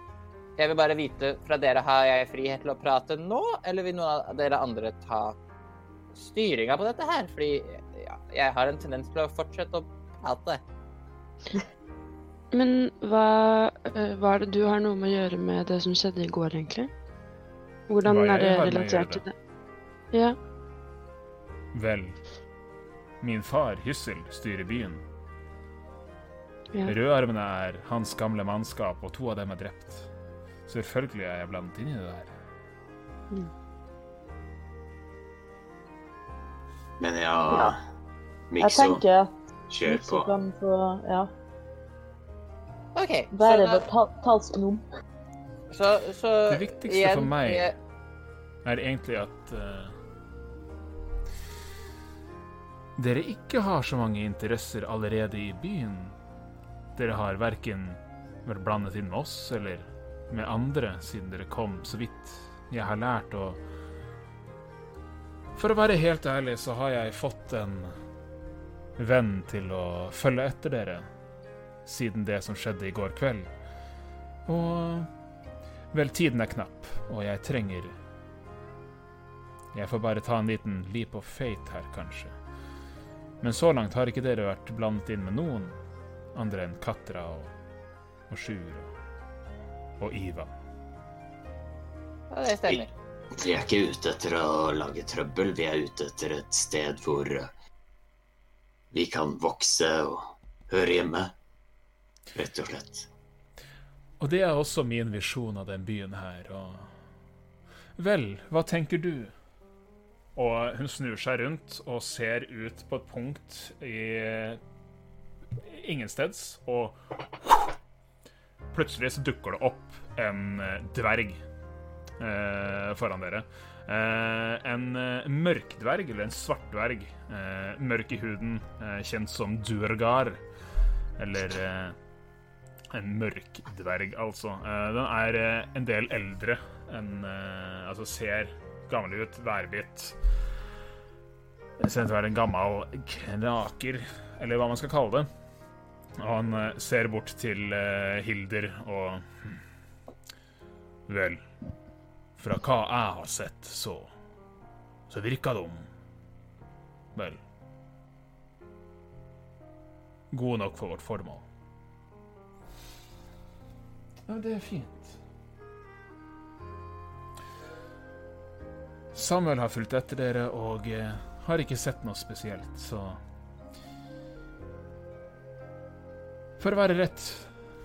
Jeg vil bare vite fra dere, har jeg frihet til å prate nå, eller vil noen av dere andre ta styringa på dette her? Fordi ja, jeg har en tendens til å fortsette å prate. Men hva, eh, hva er det du har noe med å gjøre med det som skjedde i går, egentlig? Hvordan Hva er det relatert til det? Ja. Vel, min far, Hyssel, styrer byen. ja. Rødarmene er hans gamle mannskap, og to av dem er drept. Selvfølgelig er jeg blandet inn i det her. Men ja, Ja. Jeg Mikso, kjør på. kan få ja, OK. være vår tal talsgnom. så, så Det viktigste igjen, for meg jeg- er egentlig at uh, dere ikke har så mange interesser allerede i byen. Dere har verken vært blandet inn med oss eller med andre siden dere kom, så vidt jeg har lært. Og for å være helt ærlig så har jeg fått en venn til å følge etter dere siden det som skjedde i går kveld. Og vel, tiden er knapp, og jeg trenger jeg får bare ta en liten leap of fate her, kanskje. Men så langt har ikke dere vært blandet inn med noen andre enn Katra og, og Sjur og, og Iva. Ja, det stemmer. Vi er ikke ute etter å lage trøbbel, vi er ute etter et sted hvor eh, vi kan vokse og høre hjemme. Rett og slett. Og det er også min visjon av den byen her, og Vel, hva tenker du? Og hun snur seg rundt og ser ut på et punkt i ingensteds, og plutselig så dukker det opp en eh, dverg eh, foran dere. Eh, en eh, mørkdverg, eller en svartdverg. Eh, mørk i huden, eh, kjent som Durgar. Eller en mørk dverg, altså. Den er en del eldre enn Altså ser gammel ut, værbitt. Ser ut til å være en gammel knaker, eller hva man skal kalle det. Og han eh, ser bort til eh, Hilder og hm, Vel, fra hva jeg har sett, så Så virka de Vel Gode nok for vårt formål. Ja, det er fint. Samuel har fulgt etter dere og eh, har ikke sett noe spesielt, så For å være rett,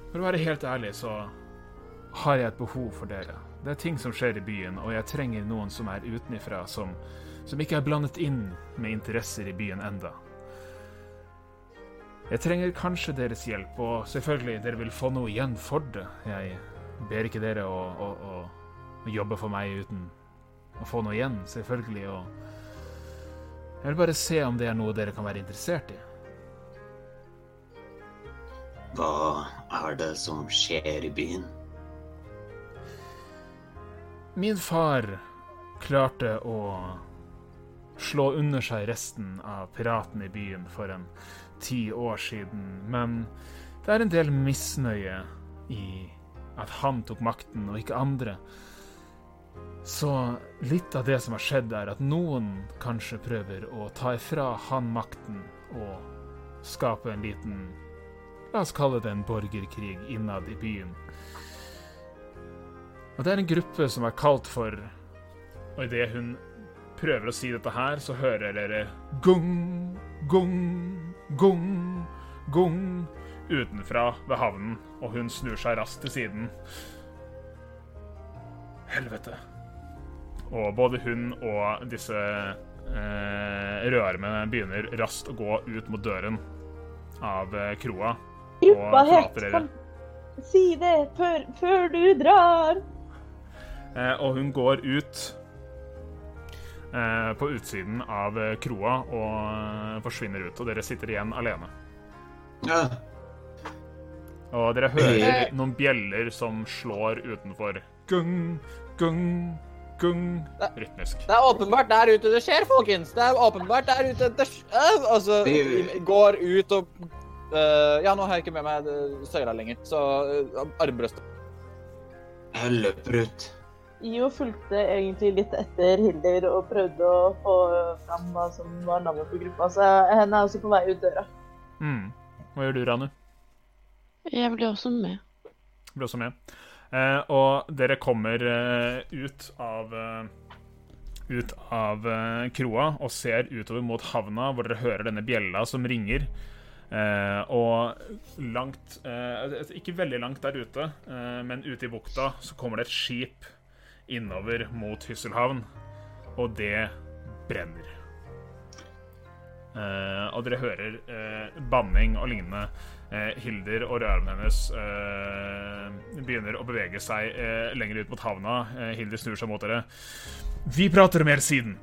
for å være helt ærlig, så har jeg et behov for dere. Det er ting som skjer i byen, og jeg trenger noen som er utenifra, som, som ikke er blandet inn med interesser i byen enda. Jeg trenger kanskje deres hjelp, og selvfølgelig, dere vil få noe igjen for det. Jeg ber ikke dere å, å, å, å jobbe for meg uten å få noe igjen, selvfølgelig, og jeg vil bare se om det er noe dere kan være interessert i. Hva er det som skjer i byen? Min far klarte å slå under seg resten av piratene i byen for en ti år siden, men det er en del misnøye i at han tok makten, og ikke andre. Så litt av det som har skjedd, er at noen kanskje prøver å ta ifra han makten og skape en liten La oss kalle det en borgerkrig innad i byen. Og det er en gruppe som er kalt for Og idet hun prøver å si dette her, så hører dere gung, gung, gung, gung utenfra ved havnen, og hun snur seg raskt til siden. Helvete. Og både hun og disse eh, rødarmene begynner raskt å gå ut mot døren av eh, kroa. Gruppa het Si det før, før du drar. Eh, og hun går ut eh, på utsiden av eh, kroa og eh, forsvinner ut. Og dere sitter igjen alene. Ja, Og dere hører noen bjeller som slår utenfor. Gung, gung, gung. Rytmisk. Det er åpenbart der ute det skjer, folkens. Det er åpenbart der ute det skjer. Øh, Altså, Vi- går ut og øh, Ja, nå har jeg ikke med meg øh, søyla lenger, så uh, armbrøstet. jeg løper ut. Jo fulgte egentlig litt etter Hilder og prøvde å få fram hva som var navnet på gruppa, så henne er også på vei ut døra. Mm. Hva gjør du, Ranu? Jeg blir også med. blir også med. Eh, og dere kommer eh, ut av eh, ut av eh, kroa og ser utover mot havna, hvor dere hører denne bjella som ringer. Eh, og langt eh, Ikke veldig langt der ute, eh, men ute i bukta så kommer det et skip innover mot Hysselhavn, og det brenner. Og dere hører banning og lignende. Hilder og rødarmen hennes begynner å bevege seg lenger ut mot havna. Hilder snur seg mot dere. Vi prater mer siden.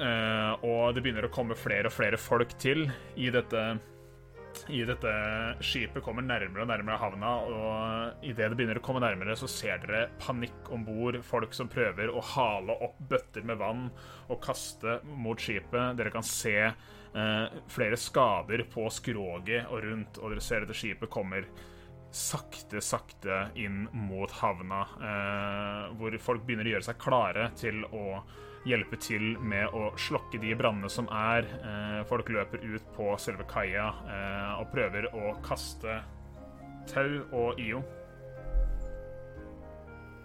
Og det begynner å komme flere og flere folk til i dette i dette skipet kommer nærmere og nærmere havna, og idet det begynner å komme nærmere, så ser dere panikk om bord. Folk som prøver å hale opp bøtter med vann og kaste mot skipet. Dere kan se eh, flere skader på skroget og rundt, og dere ser at skipet kommer sakte, sakte inn mot havna, eh, hvor folk begynner å gjøre seg klare til å hjelpe til med å slokke de brannene som er. Eh, folk løper ut på selve kaia eh, og prøver å kaste tau og IO.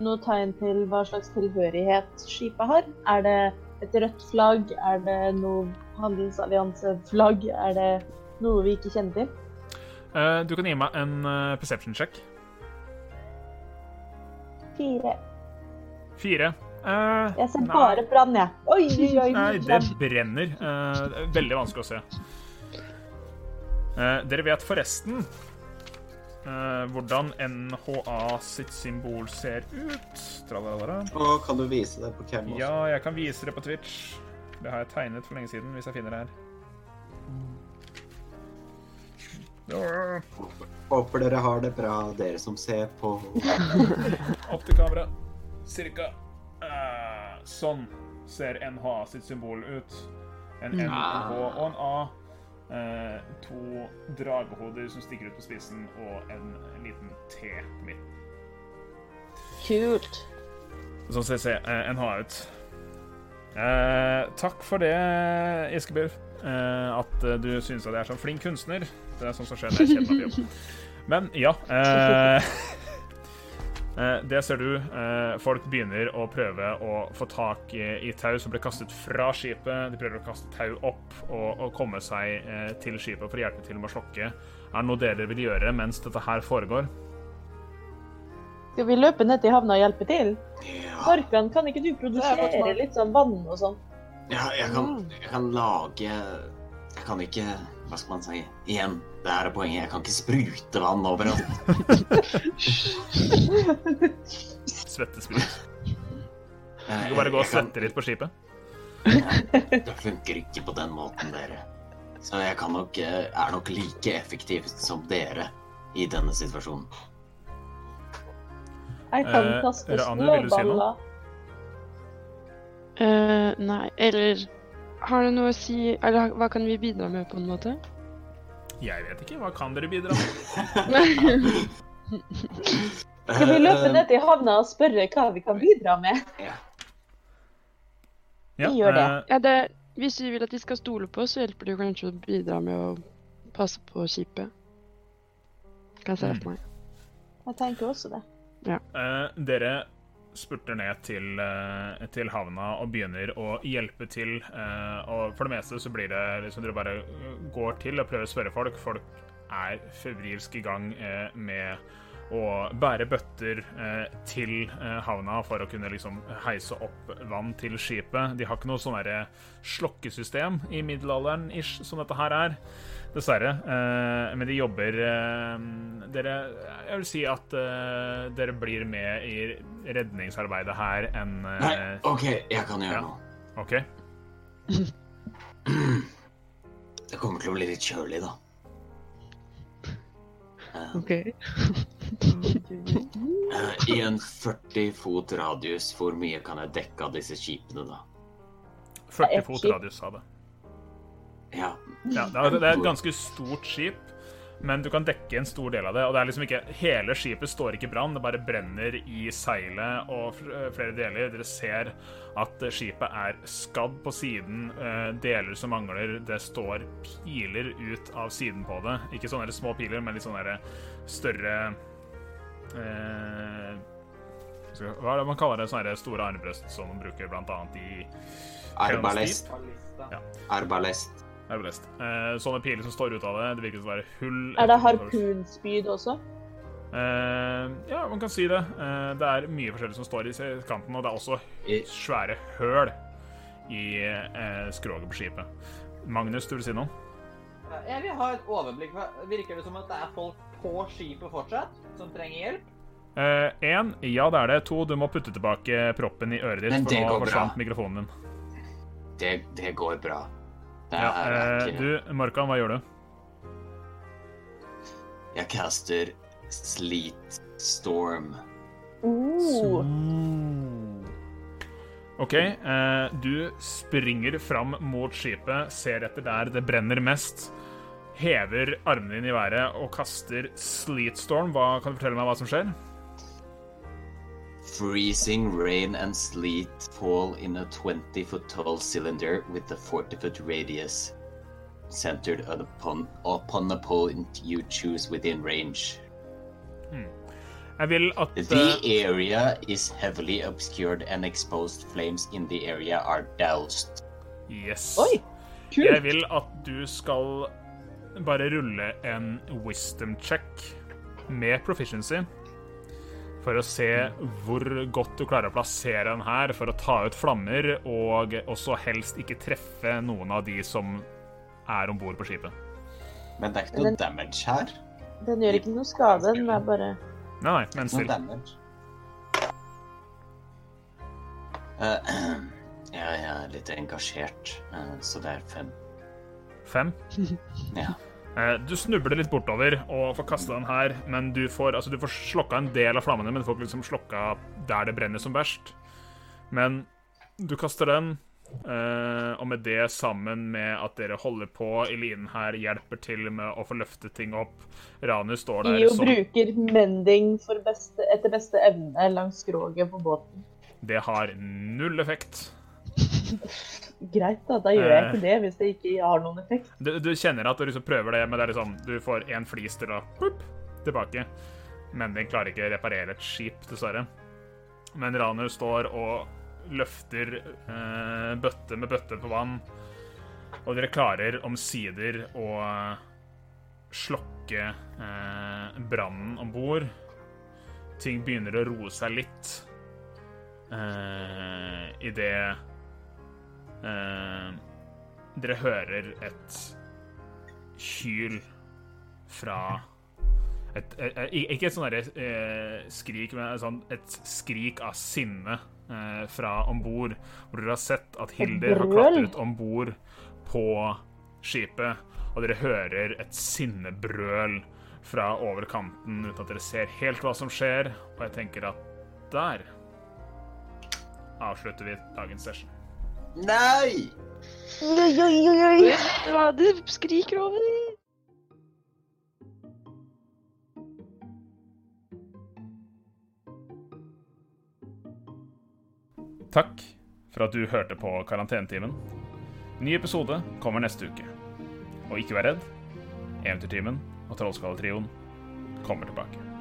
Noe tegn til hva slags tilhørighet skipet har? Er det et rødt flagg? Er det noe handelsallianseflagg? Er det noe vi ikke kjenner til? Eh, du kan gi meg en perception check. Fire. Fire. Eh, Jeg ser nei. bare brann, jeg. Oi, oi, oi. Nei, det brann. brenner. Uh, det er veldig vanskelig å se. Uh, dere vet forresten eh, hvordan NHA sitt symbol ser ut. Tralalala. Og kan du vise det på cam også? Ja, jeg kan vise det på Twitch. Det har jeg tegnet for lenge siden, hvis jeg finner det her. Ja, Håper dere har det bra, dere som ser på. Opp til kamera. Cirka. Eh, sånn ser NHA sitt symbol ut. En N, en H og en A. Eh, to dragehoder som stikker ut på spissen, og en liten T på midten. Kult. Sånn ser se, eh, NHA ut. Eh, takk for det, Iskebjørn. Eh, at du syns at jeg er sånn flink kunstner. Det er sånn som skjer når jeg kjenner meg på jobb. Men ja. Eh, det ser du. Eh, folk begynner å prøve å få tak i, tau som blir kastet fra skipet. De prøver å kaste tau opp og, og komme seg eh, til skipet for å hjelpe til med å slokke. Er det noe dere vil gjøre mens dette her foregår? Skal vi løpe ned til havna og hjelpe til? Ja, Morkan, kan ikke du produsere litt sånn vann og sånn? ja jeg, kan, jeg kan lage Jeg kan ikke Hva skal man si? Igjen, det her er poenget. Jeg kan ikke sprute vann overalt. Svettesprit. Eh, Du kan bare gå og svette litt på skipet. Det funker ikke på den måten, dere. Så jeg kan nok, eh, er nok like effektiv som dere i denne situasjonen. Jeg kan Eh, kaste vil du si noe? snøballer. Eh, nei, eller har du noe å si Eller hva kan vi bidra med, på en måte? Jeg vet ikke. Hva kan dere bidra med? Skal vi løpe ned til havna og spørre hva vi kan bidra med? Ja, Vi gjør det. eh, Ja, det, hvis vi vil at de skal stole på oss, så hjelper det jo kanskje å bidra med å passe på skipet. Kan jeg se for meg. Jeg tenker også det. Eh, dere spurter ned til, eh, til havna og begynner å hjelpe til. eh, og for det meste så blir det liksom dere bare eh, går til og prøver å spørre folk. Folk er febrilsk i gang med å bære bøtter til havna for å kunne liksom heise opp vann til skipet. De har ikke noe sånn slokkesystem i middelalderen ish, som dette her er. Dessverre. Eh, men de jobber eh, Dere Jeg vil si at eh, dere blir med i redningsarbeidet her enn Nei, OK, jeg kan gjøre Ja. noe. OK? Det kommer til å bli litt kjølig, da. OK. I en 40 fot radius, hvor mye kan jeg dekke av disse skipene, da? 40 fot radius sa det. Ja. Ja, det er, det er et ganske stort skip, men du kan dekke en stor del av det. Og det er liksom ikke Hele skipet står ikke i brann, det bare brenner i seilet og flere deler. Dere ser at skipet er skadd på siden, eh, deler som mangler. Det står piler ut av siden på det. Ikke sånne små piler, men litt sånne større eh, Hva er det man kaller det? Sånne store armbrøst som man bruker annet i Arbalest. Ja. Arbalest. Arbalest. Eh, sånne piler som står ut av det. Det virker som å være hull Er det harpunspyd også? Eh, ja, man kan si det. Eh, det er mye forskjellig som står i kanten, og det er også svære høl i eh, skroget på skipet. Magnus, du vil si noe? Jeg vil ha et overblikk. Virker det som at det er folk på skipet fortsatt som trenger hjelp? Én, ja det er det. To, du må putte tilbake proppen i øret ditt, Men for det nå forsvant mikrofonen din. Det, det går bra. Ja, eh, du, Markan, hva gjør du? Jeg caster Sleet Storm. Oh, OK, eh, du springer fram mot skipet, ser etter der det brenner mest, hever armene dine i været og kaster Sleet Storm. Hva kan du fortelle meg hva som skjer? Freezing rain and sleet fall in a 20 foot tall cylinder with a 40 foot radius centered upon, upon the point you choose within range. Jeg vil at The eh, area is heavily obscured and exposed flames in the area are doused. Yes. Oi, Jeg vil at du skal bare rulle en wisdom check med proficiency. For å se hvor godt du klarer å plassere den her for å ta ut flammer, og også helst ikke treffe noen av de som er om bord på skipet. Men det er ikke noe damage her. Den gjør ikke noe skade, den er bare Nei, nei, men Noe still. damage. Eh, jeg er litt engasjert, uh, så det er fem. Fem. Ja. Eh, Du snubler litt bortover og får kasta den her, men du får, altså, du får slokka en del av flammene, men du får liksom slokka der det brenner som verst. Men du kaster den, eh, og med det sammen med at dere holder på i linen her, hjelper til med å få løftet ting opp. Ranu står der som bruker mending for beste, etter beste evne langs skroget på båten. Det har null effekt. Greit, da. Da gjør jeg Eh. ikke det hvis det ikke har noen effekt. Du, du kjenner at du liksom prøver det, men det er liksom Du får én flis til å plup, tilbake. men den klarer ikke å reparere et skip, dessverre. Men Ranu står og løfter eh, bøtte med bøtte på vann, og dere klarer omsider å slokke eh, brannen om bord. Ting begynner å roe seg litt eh, idet eh, dere hører et hyl fra et, et, et, Ikke et sånn derre eh, skrik, men et, sånn, et skrik av sinne eh, fra om bord. Hvor dere har sett at Hilder har klatret om bord på skipet, og dere hører et sinnebrøl fra over kanten uten at dere ser helt hva som skjer, og jeg tenker at der avslutter vi dagens session. Nei! Oi, oi, oi, oi. Ja, det skriker over. Takk for at du hørte på Karantenetimen. Ny episode kommer neste uke. Og ikke vær redd. Eventyrtimen og Trollskalletrioen kommer tilbake.